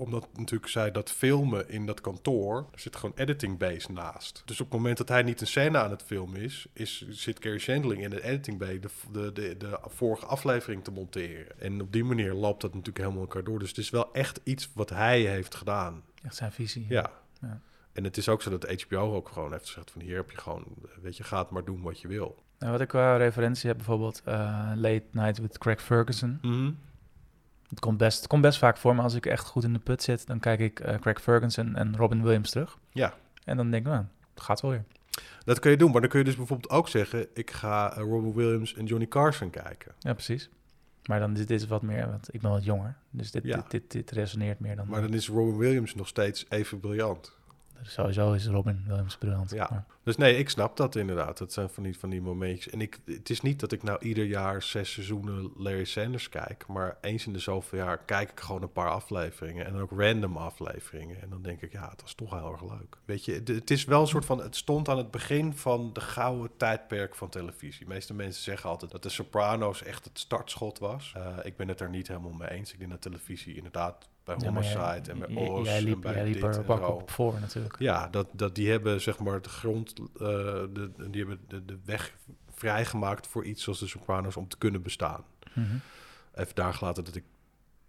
omdat natuurlijk zij dat filmen in dat kantoor, er zit gewoon editing base naast. Dus op het moment dat hij niet een scène aan het filmen is, is zit Carrie Shandling in de editing bay de, de, de, de vorige aflevering te monteren. En op die manier loopt dat natuurlijk helemaal elkaar door. Dus het is wel echt iets wat hij heeft gedaan. Echt zijn visie. Ja. Ja. En het is ook zo dat HBO ook gewoon heeft gezegd van hier heb je gewoon, weet je, gaat maar doen wat je wil. Nou, wat ik qua referentie heb, bijvoorbeeld eh, Late Night with Craig Ferguson. Het komt, best, het komt best vaak voor, maar als ik echt goed in de put zit, dan kijk ik eh, Craig Ferguson en Robin Williams terug. Ja. En dan denk ik, nou, het gaat wel weer. Dat kun je doen, maar dan kun je dus bijvoorbeeld ook zeggen... ik ga eh, Robin Williams en Johnny Carson kijken. Ja, precies. Maar dan dit is wat meer, want ik ben wat jonger. Dus dit, Ja. dit, dit, dit resoneert meer dan... Maar dan is Robin Williams nog steeds even briljant. Sowieso is Robin Williams briljant. Ja. Maar- Dus nee, ik snap dat inderdaad. Dat zijn van die, van die momentjes. En ik, het is niet dat ik nou ieder jaar zes seizoenen Larry Sanders kijk... maar eens in de zoveel jaar kijk ik gewoon een paar afleveringen... en ook random afleveringen. En dan denk ik, ja, het was toch heel erg leuk. Weet je, het, het is wel een soort van... het stond aan het begin van de gouden tijdperk van televisie. De meeste mensen zeggen altijd dat de Sopranos echt het startschot was. Eh, ik ben het daar niet helemaal mee eens. Ik denk dat televisie inderdaad bij Ja, Homicide jij- en bij jij- Oz Jij en liep, bij er en bak zo. op voor natuurlijk. Ja, dat, dat, die hebben zeg maar de grond, eh, de, die hebben de, de weg vrijgemaakt voor iets zoals de Sopranos om te kunnen bestaan. Mhm. Even daar gelaten dat ik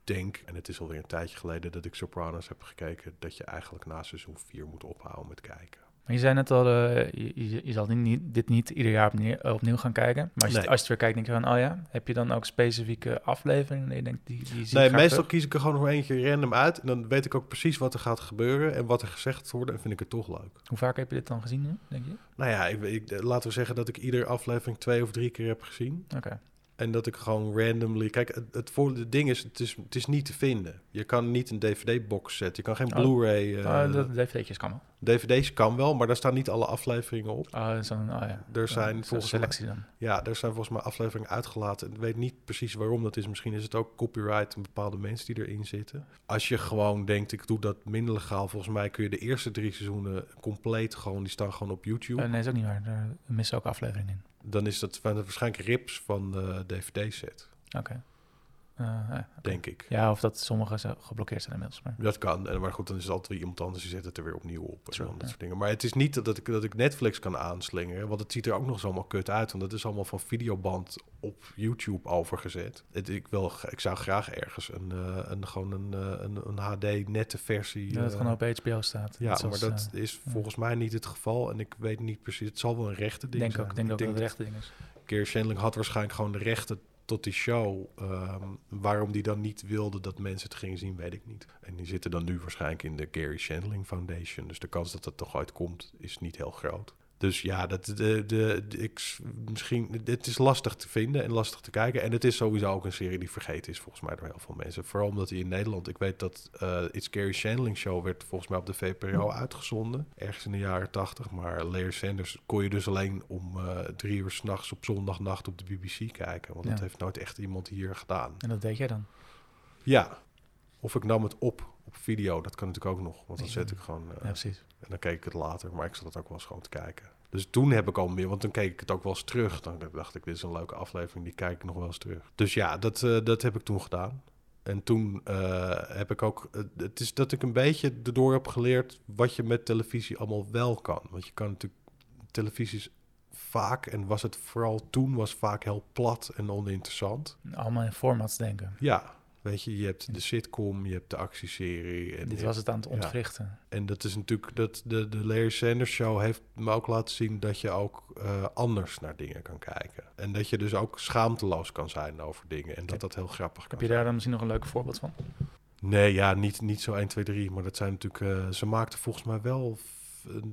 denk, en het is alweer een tijdje geleden dat ik Sopranos heb gekeken, dat je eigenlijk na seizoen 4 moet ophouden met kijken. Maar je zei net al, eh, je, je, je zal dit niet, dit niet ieder jaar opnieuw, opnieuw gaan kijken. Maar als je, Nee. als je het weer kijkt, denk je van, oh ja, heb je dan ook specifieke afleveringen? Nee, die, die Nee, meestal terug? kies ik er gewoon nog eentje random uit en dan weet ik ook precies wat er gaat gebeuren en wat er gezegd wordt en vind ik het toch leuk. Hoe vaak heb je dit dan gezien denk je? Nou ja, ik, ik, laten we zeggen dat ik iedere aflevering twee of drie keer heb gezien. Oké. En dat ik gewoon randomly... Kijk, het, het, ding is het, is, het is niet te vinden. Je kan niet een DVD-box zetten. Je kan geen Oh. Blu-ray... eh, Oh, dat DVD'tjes kan wel. DVD's kan wel, maar daar staan niet alle afleveringen op. Oh, zo'n, oh ja. Er zijn volgens selectie dan. Ja, er zijn volgens mij afleveringen uitgelaten. Ik weet niet precies waarom dat is. Misschien is het ook copyright en bepaalde mensen die erin zitten. Als je gewoon denkt, ik doe dat minder legaal. Volgens mij kun je de eerste drie seizoenen compleet gewoon... Die staan gewoon op YouTube. Eh, nee, is ook niet waar. Er missen ook afleveringen in. Dan is dat waarschijnlijk rips van de DVD-set, Oké. Eh, oké. denk ik. Ja, of dat sommige zo geblokkeerd zijn inmiddels. Maar. Dat kan. En, maar goed, dan is het altijd weer iemand anders die zet het er weer opnieuw op. True, dan dat ja. soort dingen. Maar het is niet dat ik, dat ik Netflix kan aanslingeren. Want het ziet er ook nog eens allemaal kut uit. Want dat is allemaal van videoband op YouTube overgezet. Het, ik, wil, ik zou graag ergens een, eh, een, gewoon een, eh, een, een HD-nette versie... Ja, dat het eh, gewoon op HBO staat. ja, zoals, maar dat eh, is volgens mij niet het geval. En ik weet niet precies. Het zal wel een rechte ding denk zijn. ook, denk ook dat het rechte ding is. Keer Shandling had waarschijnlijk gewoon de rechten tot die show. Ehm, waarom die dan niet wilde dat mensen het gingen zien, weet ik niet. En die zitten dan nu waarschijnlijk in de Gary Shandling Foundation. Dus de kans dat dat toch uitkomt is niet heel groot. Dus ja, dat, de, de, de- ik, misschien, het is lastig te vinden en lastig te kijken. En het is sowieso ook een serie die vergeten is volgens mij door heel veel mensen. Vooral omdat hij in Nederland, ik weet dat eh It's Gary Shandling Show werd volgens mij op de VPRO uitgezonden. Ergens in de jaren tachtig. Maar Larry Sanders kon je dus alleen om eh, drie uur s'nachts op zondagnacht op de BBC kijken. Want dat heeft nooit echt iemand hier gedaan. En dat deed jij dan? Ja, of ik nam het op op video, dat kan natuurlijk ook nog. Want dan zet ik gewoon... eh, Ja, precies. En dan keek ik het later, maar ik zat het ook wel eens gewoon te kijken. Dus toen heb ik al meer, want toen keek ik het ook wel eens terug. Dan dacht ik, dit is een leuke aflevering, die kijk ik nog wel eens terug. Dus ja, dat, eh, dat heb ik toen gedaan. En toen eh, heb ik ook, eh, het is dat ik een beetje erdoor heb geleerd wat je met televisie allemaal wel kan. Want je kan natuurlijk, televisie is vaak, en was het vooral toen, was vaak heel plat en oninteressant. Allemaal in formats denken. Ja, weet je, je hebt de sitcom, je hebt de actieserie. En Dit was het aan het ja. ontwrichten. en dat is natuurlijk, dat de, de Larry Sanders Show heeft me ook laten zien dat je ook eh, anders naar dingen kan kijken. En dat je dus ook schaamteloos kan zijn over dingen. En dat dat heel grappig kan Heb je daar dan misschien nog een leuk voorbeeld van? Nee, ja, niet, niet zo 1, 2, 3. Maar dat zijn natuurlijk, eh, ze maakten volgens mij wel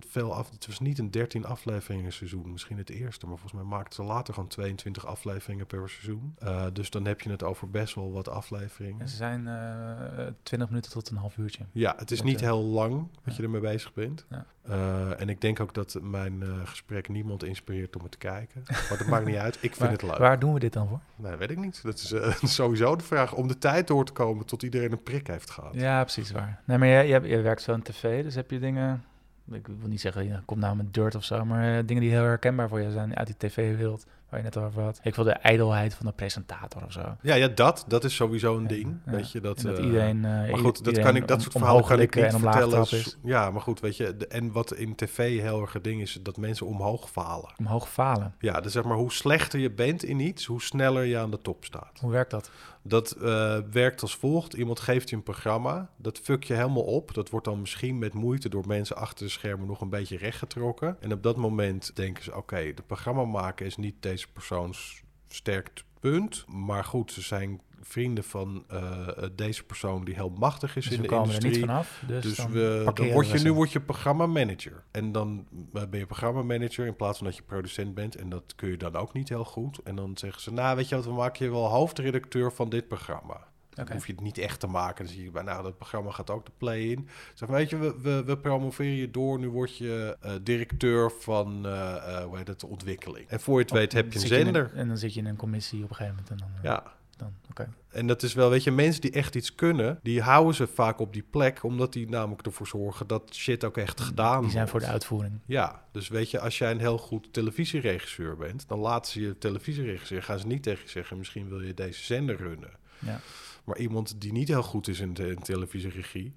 veel af. Het was niet een 13 afleveringen seizoen, misschien het eerste, maar volgens mij maakten ze later gewoon 22 afleveringen per seizoen. Uh, dus dan heb je het over best wel wat afleveringen. En ze zijn uh, 20 minuten tot een half uurtje. Ja, het is niet heel lang dat je ermee bezig bent. Ja. Uh, en ik denk ook dat mijn gesprek niemand inspireert om het te kijken. Maar dat maakt niet uit. Ik vind waar, het leuk. Waar doen we dit dan voor? Nee, weet ik niet. Dat is sowieso de vraag om de tijd door te komen tot iedereen een prik heeft gehad. Ja, precies waar. Nee, maar je, je, je werkt zo in tv, dus heb je dingen... Ik wil niet zeggen, je komt nou met dirt of zo, maar dingen die heel herkenbaar voor je zijn uit die tv-wereld waar je net over had. Ik wil de ijdelheid van de presentator of zo. Ja, ja dat, dat is sowieso een ding. Ja. Weet je, dat, dat uh, iedereen... Uh, maar goed, dat kan ik, dat soort verhalen kan ik niet vertellen. Is. Ja, maar goed, weet je, de, en wat in tv heel erg een ding is, dat mensen omhoog falen. Omhoog falen? Ja, dus zeg maar, hoe slechter je bent in iets, hoe sneller je aan de top staat. Hoe werkt dat? Dat uh, werkt als volgt. Iemand geeft je een programma, dat fuck je helemaal op. Dat wordt dan misschien met moeite door mensen achter de schermen nog een beetje rechtgetrokken. En op dat moment denken ze, oké, okay, de programma maken is niet deze persoons sterk punt. Maar goed, ze zijn vrienden van uh, deze persoon die heel machtig is dus in de komen industrie. er niet vanaf. Dus, dus dan, we, dan word je, we nu word je programmamanager. En dan ben je programmamanager in plaats van dat je producent bent. En dat kun je dan ook niet heel goed. En dan zeggen ze, nou weet je wat, we maken je wel hoofdredacteur van dit programma. Dan okay. hoef je het niet echt te maken. Dan zie je bij, nou, dat programma gaat ook de play in. Zeg, weet je, we, we, we promoveren je door. Nu word je uh, directeur van, uh, uh, hoe heet het, ontwikkeling. En voor je het weet heb je een zender. En dan zit je in een commissie op een gegeven moment. En dan, ja. Dan, okay. En dat is wel, weet je, mensen die echt iets kunnen, die houden ze vaak op die plek, omdat die namelijk ervoor zorgen dat shit ook echt gedaan wordt. Die zijn voor de uitvoering. Ja, dus weet je, als jij een heel goed televisieregisseur bent, dan laten ze je televisieregisseur, gaan ze niet tegen je zeggen, misschien wil je deze zender runnen. Ja. Maar iemand die niet heel goed is in, de, in televisieregie,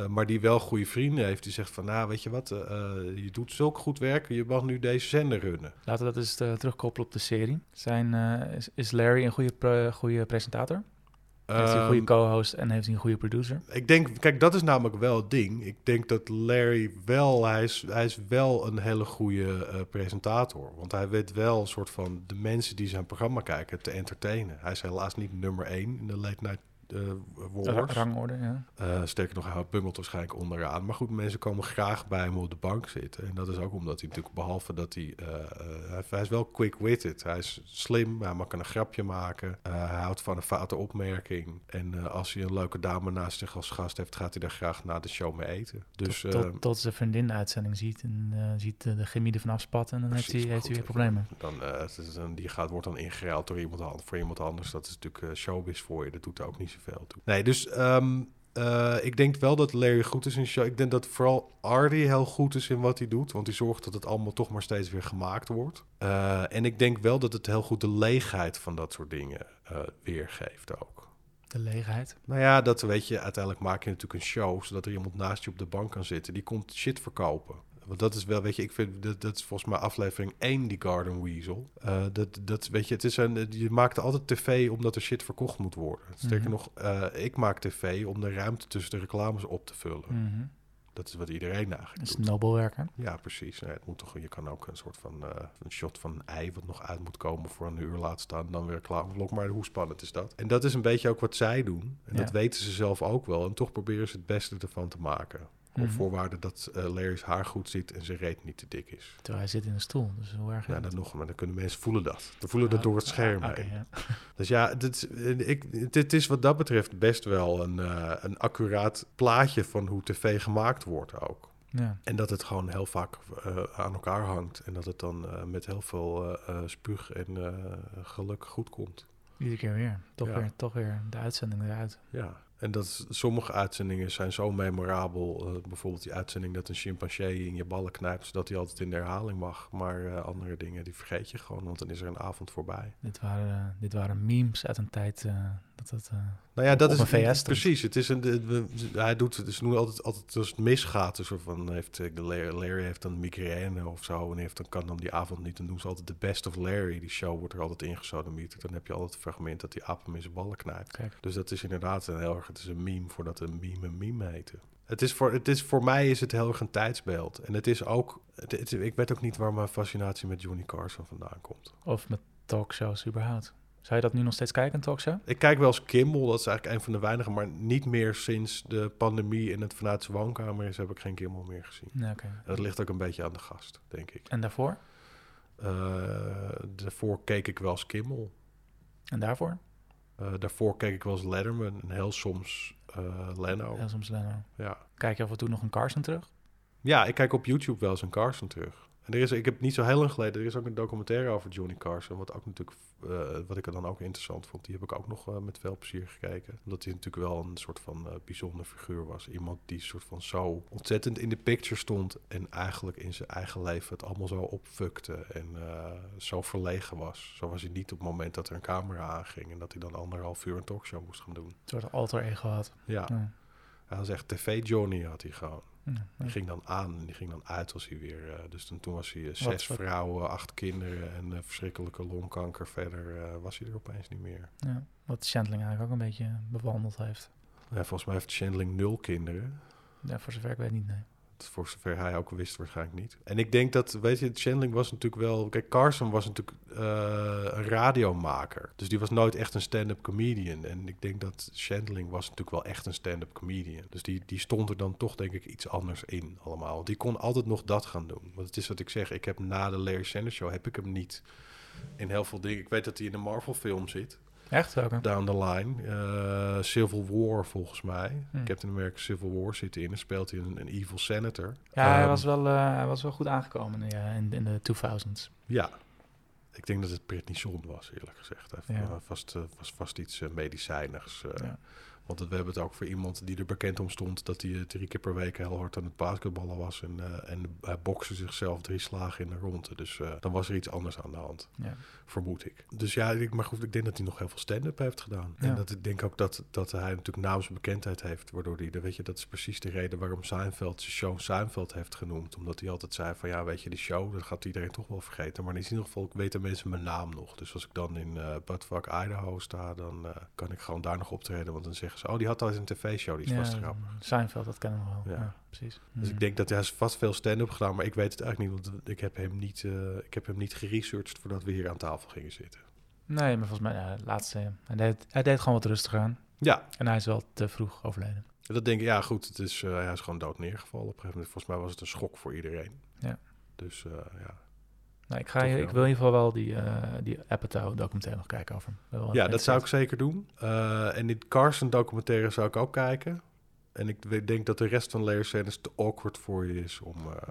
uh, maar die wel goede vrienden heeft, die zegt van, nou, weet je wat, uh, je doet zulk goed werk, je mag nu deze zender runnen. Laten we dat eens terugkoppelen op de serie. Zijn, is, is, Larry een goede, goede presentator? Heeft hij een goede co-host en heeft hij een goede producer? Ik denk, kijk, dat is namelijk wel het ding. Ik denk dat Larry wel, hij is, hij is wel een hele goede uh, presentator. Want hij weet wel een soort van de mensen die zijn programma kijken te entertainen. Hij is helaas niet nummer één in de late night uh, Wars. Rangorde, ja. Uh, sterker nog, hij bungelt waarschijnlijk onderaan. Maar goed, mensen komen graag bij hem op de bank zitten. En dat is ook omdat hij natuurlijk, behalve dat hij... Uh, hij, hij, is wel quick-witted. Hij is slim, hij mag een grapje maken. hij houdt van een foute opmerking. En als hij een leuke dame naast zich als gast heeft... gaat hij daar graag na de show mee eten. Dus, tot, tot, tot zijn vriendin de uitzending ziet... en ziet de chemie ervan afspatten... en dan precies, heeft hij, heeft hij weer problemen. Dan, dan, die gaat, wordt dan ingeruild door iemand, voor iemand anders. Dat is natuurlijk showbiz voor je. Dat doet er ook niet veel toe. Nee, dus um, uh, ik denk wel dat Larry goed is in show. Ik denk dat vooral Ardy heel goed is in wat hij doet. Want hij zorgt dat het allemaal toch maar steeds weer gemaakt wordt. Uh, en ik denk wel dat het heel goed de leegheid van dat soort dingen uh, weergeeft ook. De leegheid? Nou ja, dat weet je, uiteindelijk maak je natuurlijk een show... zodat er iemand naast je op de bank kan zitten. Die komt shit verkopen. Want dat is wel, weet je, ik vind dat, dat is volgens mij aflevering 1, die Garden Weasel. Uh, dat, dat, weet je, het is een, je maakt altijd tv omdat er shit verkocht moet worden. Sterker mm -hmm. nog, uh, ik maak tv om de ruimte tussen de reclames op te vullen. Mm -hmm. Dat is wat iedereen eigenlijk dat is doet. nobel werken. Ja, precies. Nee, het moet toch, je kan ook een soort van uh, een shot van een ei wat nog uit moet komen voor een uur laten staan. Dan weer reclameblok. Maar hoe spannend is dat? En dat is een beetje ook wat zij doen. En ja. dat weten ze zelf ook wel. En toch proberen ze het beste ervan te maken. Op -hmm. voorwaarde dat uh, Larry's haar goed zit en zijn reet niet te dik is. Terwijl hij zit in een stoel, dus hoe erg Ja, dan nog, maar dan kunnen mensen voelen dat. Dan voelen dat door het scherm ah, okay, ja. Dus ja, dit, ik, dit is wat dat betreft best wel een, uh, een accuraat plaatje van hoe tv gemaakt wordt ook. Ja. En dat het gewoon heel vaak uh, aan elkaar hangt. En dat het dan met heel veel spuug en geluk goed komt. Iedere keer weer. Toch, ja. weer. toch weer de uitzending eruit. Ja, en dat sommige uitzendingen zijn zo memorabel. Uh, bijvoorbeeld die uitzending dat een chimpansee in je ballen knijpt, zodat hij altijd in de herhaling mag. Maar uh, andere dingen die vergeet je gewoon, want dan is er een avond voorbij. Dit waren, uh, dit waren memes uit een tijd dat dat. nou ja, dat is VS precies. Het is een, de, de, hij doet het. Dus nu altijd, altijd als het misgaat, dus van heeft de Larry heeft dan migraine of zo en heeft dan kan dan die avond niet. Dan doen ze altijd de best of Larry. Die show wordt er altijd ingesodemieterd. Dan heb je altijd een fragment dat die aap hem in zijn ballen knijpt. Kijk. Dus dat is inderdaad een heel erg. Het is een meme voordat een meme een meme heette. Het is voor, het is, voor mij is het heel erg een tijdsbeeld. En het is ook... Het, het, ik weet ook niet waar mijn fascinatie met Johnny Carson vandaan komt. Of met talkshows überhaupt. Zou je dat nu nog steeds kijken, talkshow? Ik kijk wel eens Kimmel, dat is eigenlijk een van de weinigen, maar niet meer sinds de pandemie en het vanuit zijn woonkamer is, heb ik geen Kimmel meer gezien. Nee. En dat ligt ook een beetje aan de gast, denk ik. En daarvoor? Eh, daarvoor keek ik wel eens Kimmel. En daarvoor? Eh, daarvoor keek ik wel eens Letterman en heel soms eh, Leno. Heel soms Leno. Ja. Kijk je af en toe nog een Carson terug? ja, ik kijk op YouTube wel eens een Carson terug. En er is, ik heb niet zo heel lang geleden, er is ook een documentaire over Johnny Carson, wat ook natuurlijk, eh, wat ik er dan ook interessant vond. Die heb ik ook nog eh, met veel plezier gekeken. Omdat hij natuurlijk wel een soort van eh, bijzonder figuur was. Iemand die soort van zo ontzettend in de picture stond en eigenlijk in zijn eigen leven het allemaal zo opfukte en zo verlegen was. Zo was hij niet op het moment dat er een camera aanging en dat hij dan anderhalf uur een talkshow moest gaan doen. Een soort alter ego had. Ja, Ja. hij was echt tv-Johnny had hij gewoon. Die ging dan aan en die ging dan uit als hij weer... eh, dus toen, toen was hij eh, zes wat- vrouwen, acht kinderen en eh, verschrikkelijke longkanker. Verder was hij er opeens niet meer. Ja. Wat Chandling eigenlijk ook een beetje bewandeld heeft. Ja, volgens mij heeft Chandling nul kinderen. Ja, voor zover ik weet niet, nee. Voor zover hij ook wist, waarschijnlijk niet. En ik denk dat, weet je, Chandling was natuurlijk wel... Kijk, Carson was natuurlijk eh, een radiomaker. Dus die was nooit echt een stand-up comedian. En ik denk dat Chandling was natuurlijk wel echt een stand-up comedian. Dus die, die stond er dan toch, denk ik, iets anders in allemaal. Die kon altijd nog dat gaan doen. Want het is wat ik zeg, ik heb na de Larry Sanders Show... heb ik hem niet in heel veel dingen... Ik weet dat hij in een Marvel-film zit. Echt? Welke? Down the line. Eh, Civil War, volgens mij. Hm. Captain America Civil War zit in. En speelt hij een, een evil senator. Ja, hij Ehm, was wel, eh, hij was wel goed aangekomen in, de- in, in de 2000s. Ja. Ik denk dat het prednison was, eerlijk gezegd. Hij Ja. eh, vast, eh, was vast iets eh, medicijnigs. eh. Ja. Want het- we hebben het ook voor iemand die er bekend om stond... dat hij eh, drie keer per week heel hard aan het basketballen was... en, eh, en hij bokste zichzelf drie slagen in de ronde. Dus eh, dan was er iets anders aan de hand, Ja. vermoed ik. Dus ja, ik, maar goed, ik denk dat hij nog heel veel stand-up heeft gedaan. Ja. En dat ik denk ook dat, dat hij natuurlijk nauw zijn bekendheid heeft... waardoor hij, weet je, dat is precies de reden waarom Seinfeld zijn show Seinfeld heeft genoemd. Omdat hij altijd zei van, ja, weet je, die show... dat gaat iedereen toch wel vergeten. Maar in ieder geval weten mensen mijn naam nog. Dus als ik dan in eh Buttfuck, Idaho sta... dan eh, kan ik gewoon daar nog optreden. Want dan zeggen oh, die had al eens een tv-show, die is ja, vast grappig. Seinfeld, dat kennen we wel. Ja, Ja. precies. Dus ik denk dat hij heeft vast veel stand-up gedaan, maar ik weet het eigenlijk niet, want ik heb hem niet, eh, ik heb hem niet geresearched voordat we hier aan tafel gingen zitten. Nee, maar volgens mij, ja, laatste, hij deed, hij deed gewoon wat rustiger aan. Ja, En hij is wel te vroeg overleden. dat denk ik. Ja, goed, het is, eh, hij is gewoon dood neergevallen op een gegeven moment. Volgens mij was het een schok voor iedereen. Ja. Dus eh, ja. Nou, ik, ga, ik wil in ieder geval wel die, eh die Apatow documentaire nog kijken over hem. Ja, dat zou ik zeker doen. Eh, en die Carson documentaire zou ik ook kijken. En ik denk dat de rest van Larry Sanders te awkward voor je is om... eh,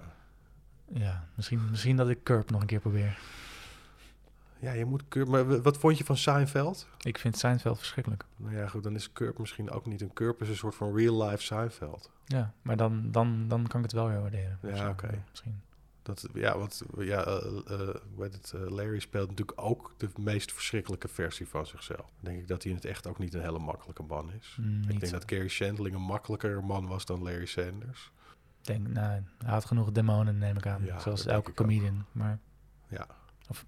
Ja, misschien, misschien dat ik Curb nog een keer probeer. ja, je moet... Curb- Maar wat vond je van Seinfeld? Ik vind Seinfeld verschrikkelijk. Nou ja, goed, dan is Curb misschien ook niet een Curb. is een soort van real-life Seinfeld. Ja, maar dan, dan, dan kan ik het wel weer waarderen. Ja, oké. Misschien. Dat, ja, want ja, heet het, eh, Larry speelt natuurlijk ook de meest verschrikkelijke versie van zichzelf. Denk ik dat hij in het echt ook niet een hele makkelijke man is. Mm, Ik denk dat Gary Shandling een makkelijker man was dan Larry Sanders. Ik denk, nou, hij had genoeg demonen, neem ik aan. Ja, Zoals elke ook. comedian. Maar, Ja. Of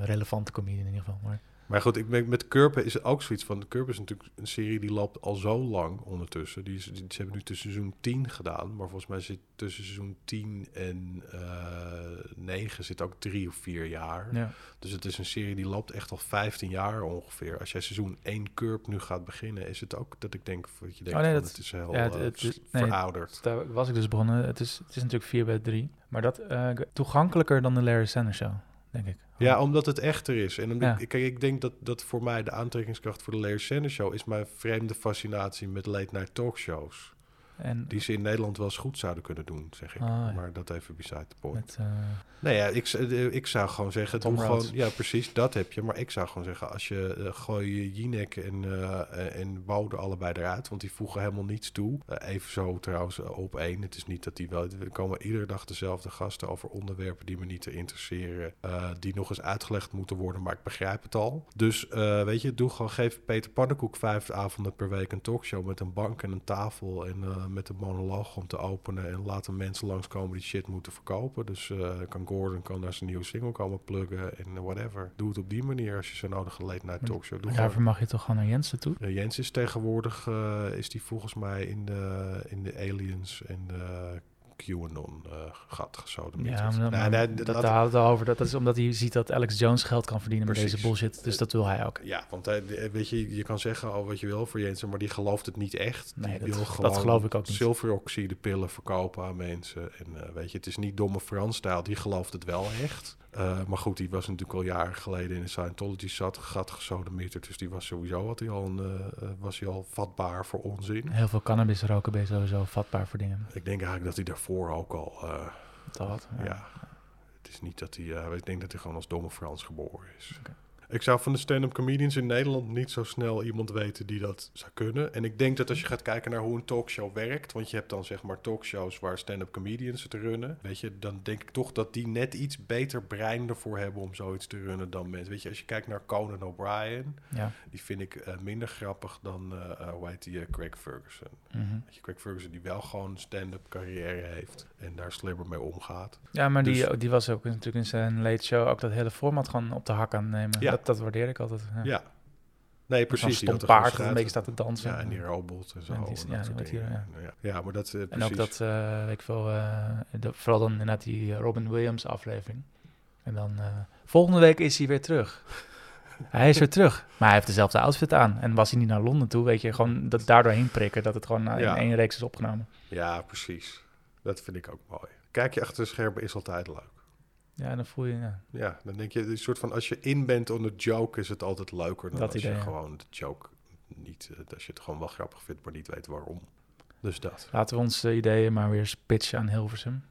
relevante comedian in ieder geval. Maar, Maar goed, ik ben, met Curb is het ook zoiets van... Curb is natuurlijk een serie die loopt al zo lang ondertussen. Die, is, die, ze hebben nu tussen seizoen 10 gedaan. Maar volgens mij zit tussen seizoen 10 en eh 9 zit ook drie of vier jaar. ja. Dus het is een serie die loopt echt al 15 jaar ongeveer. Als jij seizoen 1 Curb nu gaat beginnen, is het ook dat ik denk dat je denkt Oh, nee, van, dat- het is heel ja, het- eh, het- vers- nee, verouderd. Daar was ik dus begonnen. Het is, het is natuurlijk 4 bij 3. Maar dat eh, toegankelijker dan de Larry Sanders Show, denk ik. Ja, omdat het echter is. En omdat Ja. kijk, ik denk dat, dat voor mij de aantrekkingskracht voor de Larry Sanders Show is mijn vreemde fascinatie met late night talkshows. En Die ze in Nederland wel eens goed zouden kunnen doen, zeg ik. Ah, ja. Maar dat even beside the point. met, eh, Nee, ja, ik, eh, ik zou gewoon zeggen, doe Rhodes. gewoon, ja precies, dat heb je. Maar ik zou gewoon zeggen, als je eh, gooi je Jinek en, eh en Wouter allebei eruit, want die voegen helemaal niets toe. Even zo trouwens op één. Het is niet dat die wel, er komen iedere dag dezelfde gasten over onderwerpen die me niet te interesseren, die nog eens uitgelegd moeten worden, maar ik begrijp het al. Dus weet je, doe gewoon, geef Peter Pannenkoek vijf avonden per week een talkshow met een bank en een tafel en met een monoloog om te openen en laat de mensen langskomen die shit moeten verkopen. Dus eh, kan Gordon kan daar zijn nieuwe single komen pluggen en whatever. Doe het op die manier als je zo'n nodige late night Maar- talkshow doet. daarvoor mag je toch gewoon naar Jensen toe? Uh, Jens is tegenwoordig, eh, is die volgens mij in de, in de Aliens en de QAnon uh, gat. Ja, maar, Nee, nee, dat, we het over. Dat, dat is omdat hij ziet dat Alex Jones geld kan verdienen met deze bullshit. Dus dat wil hij ook. Ja, want hij, weet je, je kan zeggen al wat je wil voor Jensen, maar die gelooft het niet echt. Nee, die dat- wil dat geloof ik ook niet. zilveroxide pillen verkopen aan mensen. En eh, weet je, het is niet domme Frans-stijl, die gelooft het wel echt. Eh, maar goed, die was natuurlijk al jaren geleden in de Scientology zat, gat gesodemieterd. Dus die was sowieso had hij al een, eh, eh, was hij al vatbaar voor onzin. Heel veel cannabis roken ben je sowieso vatbaar voor dingen. Ik denk eigenlijk dat hij daarvoor ook al, Dat had. ja. Het is niet dat hij, ik denk dat hij gewoon als domme Frans geboren is. Ik zou van de stand-up comedians in Nederland niet zo snel iemand weten die dat zou kunnen. En ik denk dat als je gaat kijken naar hoe een talkshow werkt, want je hebt dan zeg maar talkshows waar stand-up comedians het runnen, weet je, dan denk ik toch dat die net iets beter brein ervoor hebben om zoiets te runnen dan mensen. Weet je, als je kijkt naar Conan O'Brien, Ja. die vind ik eh, minder grappig dan, hoe heet die, eh, Craig Ferguson. Weet je, Craig Ferguson die wel gewoon stand-up carrière heeft en daar slimmer mee omgaat. Ja, maar die, Dus- die was ook natuurlijk in zijn late show ook dat hele format gewoon op de hak aan nemen. Ja. Dat, dat waardeer ik altijd. Ja. Ja. Nee, Precies. Zo'n stom paard dat een beetje staat te dansen. Ja, en die robot en zo. En die en ja, dat hier, ja. ja, maar dat... eh, En precies. ook dat, eh, ik veel, eh, de- vooral dan inderdaad die Robin Williams aflevering. En dan eh, volgende week is hij weer terug. hij is weer terug. Maar hij heeft dezelfde outfit aan. En was hij niet naar Londen toe, weet je, gewoon dat daardoor heen prikken. Dat het gewoon eh, in één reeks is opgenomen. Ja, precies. Dat vind ik ook mooi. Kijk je achter de schermen is altijd leuk. Ja, dan voel je, ja. Ja, dan denk je, een soort van, als je in bent on de joke, is het altijd leuker dan Dat als idee, je ja. gewoon de joke niet, eh, als je het gewoon wel grappig vindt, maar niet weet waarom. Dus dat. Laten we onze ideeën maar weer eens pitchen aan Hilversum.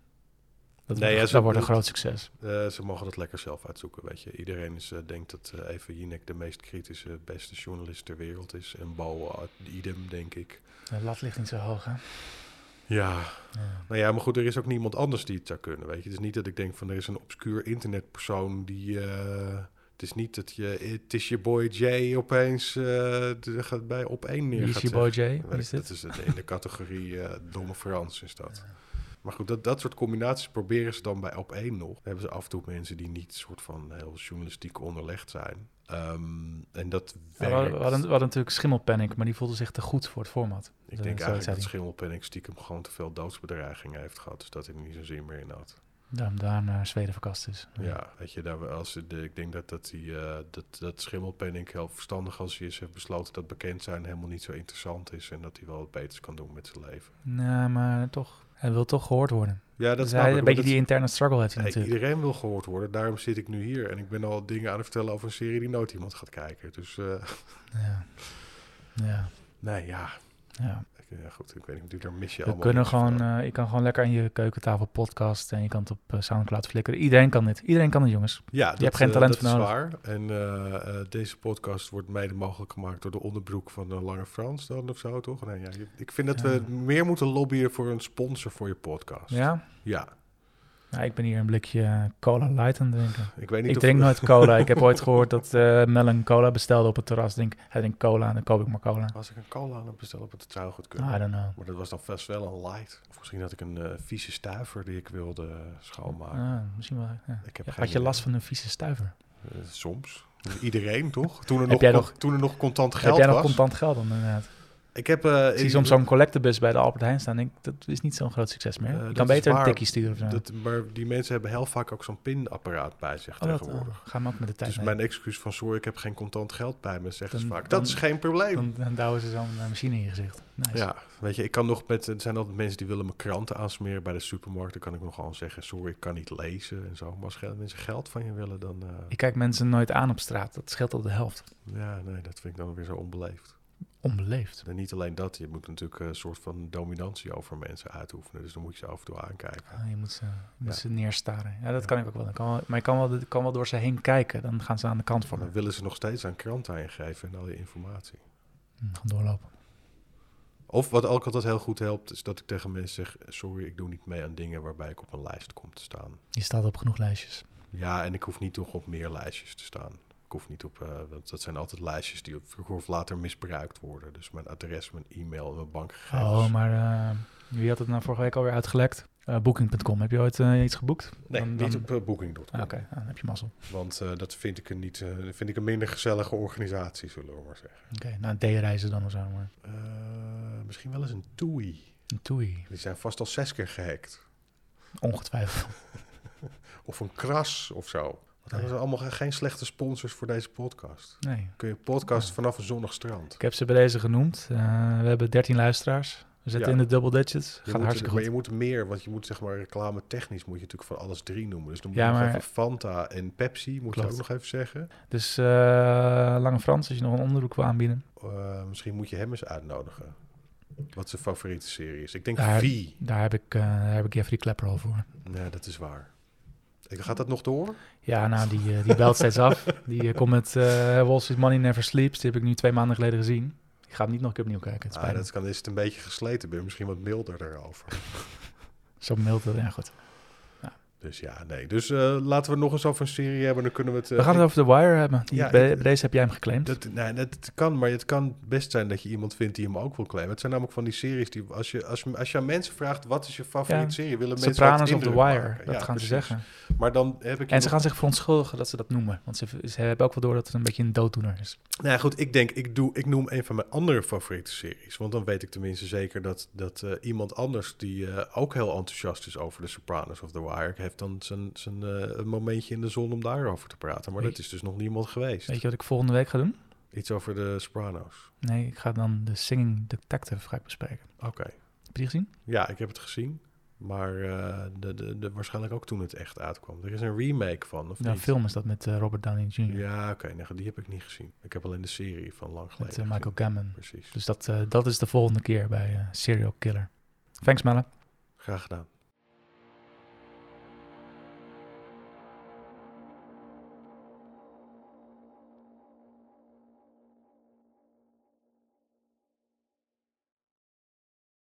Dat, Nee, ja, dat wordt een groot succes. Eh, ze mogen dat lekker zelf uitzoeken, weet je. Iedereen is, eh, denkt dat eh Eva Jinek de meest kritische, beste journalist ter wereld is. En Bo idem, denk ik. De lat ligt niet zo hoog, hè? Ja, Ja. Nou ja, maar goed, er is ook niemand anders die het zou kunnen, weet je. Het is niet dat ik denk van, er is een obscuur internetpersoon die... eh, het is niet dat je... Het is je boy Jay opeens de- gaat bij op één neer is je boy. Jay? Is? Dat is het in de categorie eh, domme Frans is dat. Maar goed, dat, dat soort combinaties proberen ze dan bij op één nog. Dan hebben ze af en toe mensen die niet soort van heel journalistiek onderlegd zijn. Ehm, en dat Ja, we, werkt. hadden, we, natuurlijk Schimmelpanic, maar die voelde zich te goed voor het format. ik denk eigenlijk dat hij. Schimmelpenninck stiekem gewoon te veel doodsbedreigingen heeft gehad. Dus dat hij er niet zo'n zin meer in had. Daarom daar naar Zweden verkast is. Ja, weet je, daar, als, de, ik denk dat, dat, die, eh, dat, dat Schimmelpenninck heel verstandig als hij is heeft besloten dat bekend zijn helemaal niet zo interessant is. En dat hij wel wat beters kan doen met zijn leven. Nou, maar toch. Hij wil toch gehoord worden. Ja, dat dus hij, ik, een beetje die interne struggle heeft hij natuurlijk. iedereen wil gehoord worden, daarom zit ik nu hier. En ik ben al dingen aan het vertellen over een serie die nooit iemand gaat kijken. Dus eh, Ja. Ja. nee, ja. ja. Ja, goed, ik weet niet, natuurlijk, daar mis je We allemaal kunnen gewoon, eh, je kan gewoon lekker aan je keukentafel podcast en je kan het op eh, Soundcloud flikkeren. Iedereen kan dit. Iedereen kan het, jongens. Ja, dat, hebt geen eh, talent dat voor is nodig. waar. En deze podcast wordt mede mogelijk gemaakt door de onderbroek van de Lange Frans dan of zo, toch? Nee, ja, je- ik vind dat Ja. we meer moeten lobbyen voor een sponsor voor je podcast. Ja? Ja, Nou, ik ben hier een blikje eh, cola light aan het drinken. ik weet niet Ik drink nooit cola. ik heb ooit gehoord dat eh Mel een cola bestelde op het terras. Ik Denk, hij drinkt cola en dan koop ik maar cola. Als ik een cola aan het bestellen op het zou goed kunnen. I don't know. Maar dat was dan vast wel een light. Of misschien had ik een eh, vieze stuiver die ik wilde schoonmaken. Ah, misschien wel. Ja. Ik heb Ja, Had je idee. last van een vieze stuiver? Soms. Iedereen, toch? Toen er, Heb nog, jij nog- toen er nog contant Heb geld jij nog was. contant geld dan inderdaad? Ik heb... Ik zie soms zo'n collectebus bij de Albert Heijn staan. Denk, dat is niet zo'n groot succes meer. Eh, je dat kan beter een tikkie sturen of zo. Dat, maar die mensen hebben heel vaak ook zo'n pinapparaat bij zich oh, dat, tegenwoordig. oh, gaan we ook met de tijd Dus mee. mijn excuus van sorry, ik heb geen contant geld bij me, zeggen ze vaak. dan- Dat is geen probleem. Dan, dan douwen ze zo'n eh, machine in je gezicht. Nice. ja, weet je, ik kan nog met, er zijn altijd mensen die willen mijn kranten aansmeren bij de supermarkt. Dan kan ik nog gewoon zeggen, sorry, ik kan niet lezen en zo. Maar als mensen geld van je willen, dan, eh, Ik kijk mensen nooit aan op straat. Dat scheelt al de helft. ja, nee, dat vind ik dan weer zo onbeleefd. Onbeleefd. En niet alleen dat, je moet natuurlijk een soort van dominantie over mensen uitoefenen. Dus dan moet je ze af en toe aankijken. Ah, je moet ze, je moet Ja. ze neerstaren. Ja, dat Ja. kan ik ook wel. Ik kan wel maar je kan wel, kan wel door ze heen kijken. Dan gaan ze aan de kant voor me. Dan willen ze nog steeds aan kranten aan je geven en al je informatie. Hm, Gewoon doorlopen. Of wat ook altijd heel goed helpt, is dat ik tegen mensen zeg... sorry, ik doe niet mee aan dingen waarbij ik op een lijst kom te staan. Je staat op genoeg lijstjes. Ja, en ik hoef niet toch op meer lijstjes te staan. Ik hoef niet op... eh, want dat zijn altijd lijstjes die op vroeger of later misbruikt worden. Dus mijn adres, mijn e-mail en mijn bankgegevens. Oh, maar eh, wie had het nou vorige week alweer uitgelekt? Eh, Booking.com. Heb je ooit iets geboekt? nee, Dan- niet op booking.com. Ah, Oké, ah, dan heb je mazzel. Want dat vind ik, een niet, vind ik een minder gezellige organisatie, zullen we maar zeggen. Oké, nou D-reizen dan of zo. Maar. Misschien wel eens een TUI. Een toei. Die zijn vast al zes keer gehackt. Ongetwijfeld. Of een kras of zo. Nee. zijn allemaal geen slechte sponsors voor deze podcast. Nee. Kun je podcast Ja. vanaf een zonnig strand. Ik heb ze bij deze genoemd. Eh, we hebben 13 luisteraars. We zitten Ja. in de double digits. Gaat moet, hartstikke maar goed. je moet meer, want je moet zeg maar reclame technisch moet je natuurlijk van alles drie noemen. Dus dan moet Ja, je nog maar- even Fanta en Pepsi, moet je ook nog even zeggen. Dus eh, Lange Frans, als je nog een onderzoek wil aanbieden. Eh, misschien moet je hem eens uitnodigen. Wat zijn favoriete serie is. Ik denk Daar- V. Daar heb ik, eh, daar heb ik Jeffrey Klepper al voor. Nee, dat is waar. Ik- Gaat dat nog door? Ja, nou, die, eh, die belt steeds af. Die eh, komt met eh Wall Street Money Never Sleeps. Die heb ik nu twee maanden geleden gezien. Ik ga hem niet nog een keer opnieuw kijken. Het Ah, dat kan, is het een beetje gesleten. Ben je misschien wat milder daarover. Zo mild. Ja, goed. Dus ja, nee. Dus eh, laten we nog eens over een serie hebben. Dan kunnen we het... eh, We gaan het over The Wire hebben. Die, Ja, bij, ik- bij deze heb jij hem geclaimd. Dat, nee, dat kan, maar het kan best zijn dat je iemand vindt die hem ook wil claimen. Het zijn namelijk van die series die, als je, als, als je aan mensen vraagt, wat is je favoriete Ja, serie, willen mensen Sopranos of The Wire, maken. dat Ja, gaan ze zeggen. Maar dan heb ik... En ze gaan zich verontschuldigen dat ze dat noemen. Want ze, ze hebben ook wel door dat het een beetje een dooddoener is. Nou ja, goed, ik denk, ik, doe, ik noem een van mijn andere favoriete series. Want dan weet ik tenminste zeker dat, dat eh, iemand anders die eh, ook heel enthousiast is over de Sopranos of The Wire, heeft dan zijn, zijn eh, een momentje in de zon om daarover te praten. Maar Weet- dat is dus nog niemand geweest. Weet je wat ik volgende week ga doen? Iets over de Sopranos. Nee, ik ga dan de Singing Detective ik bespreken. Oké. Heb je die gezien? Ja, ik heb het gezien. Maar eh, de, de, de, waarschijnlijk ook toen het echt uitkwam. Er is een remake van, of Ja, niet? film is dat met eh, Robert Downey Jr. Ja, oké. nee, die heb ik niet gezien. Ik heb alleen de serie van lang geleden met Michael. Gambon. Precies. Dus dat, dat is de volgende keer bij Serial Killer. Thanks, Melle. Graag gedaan.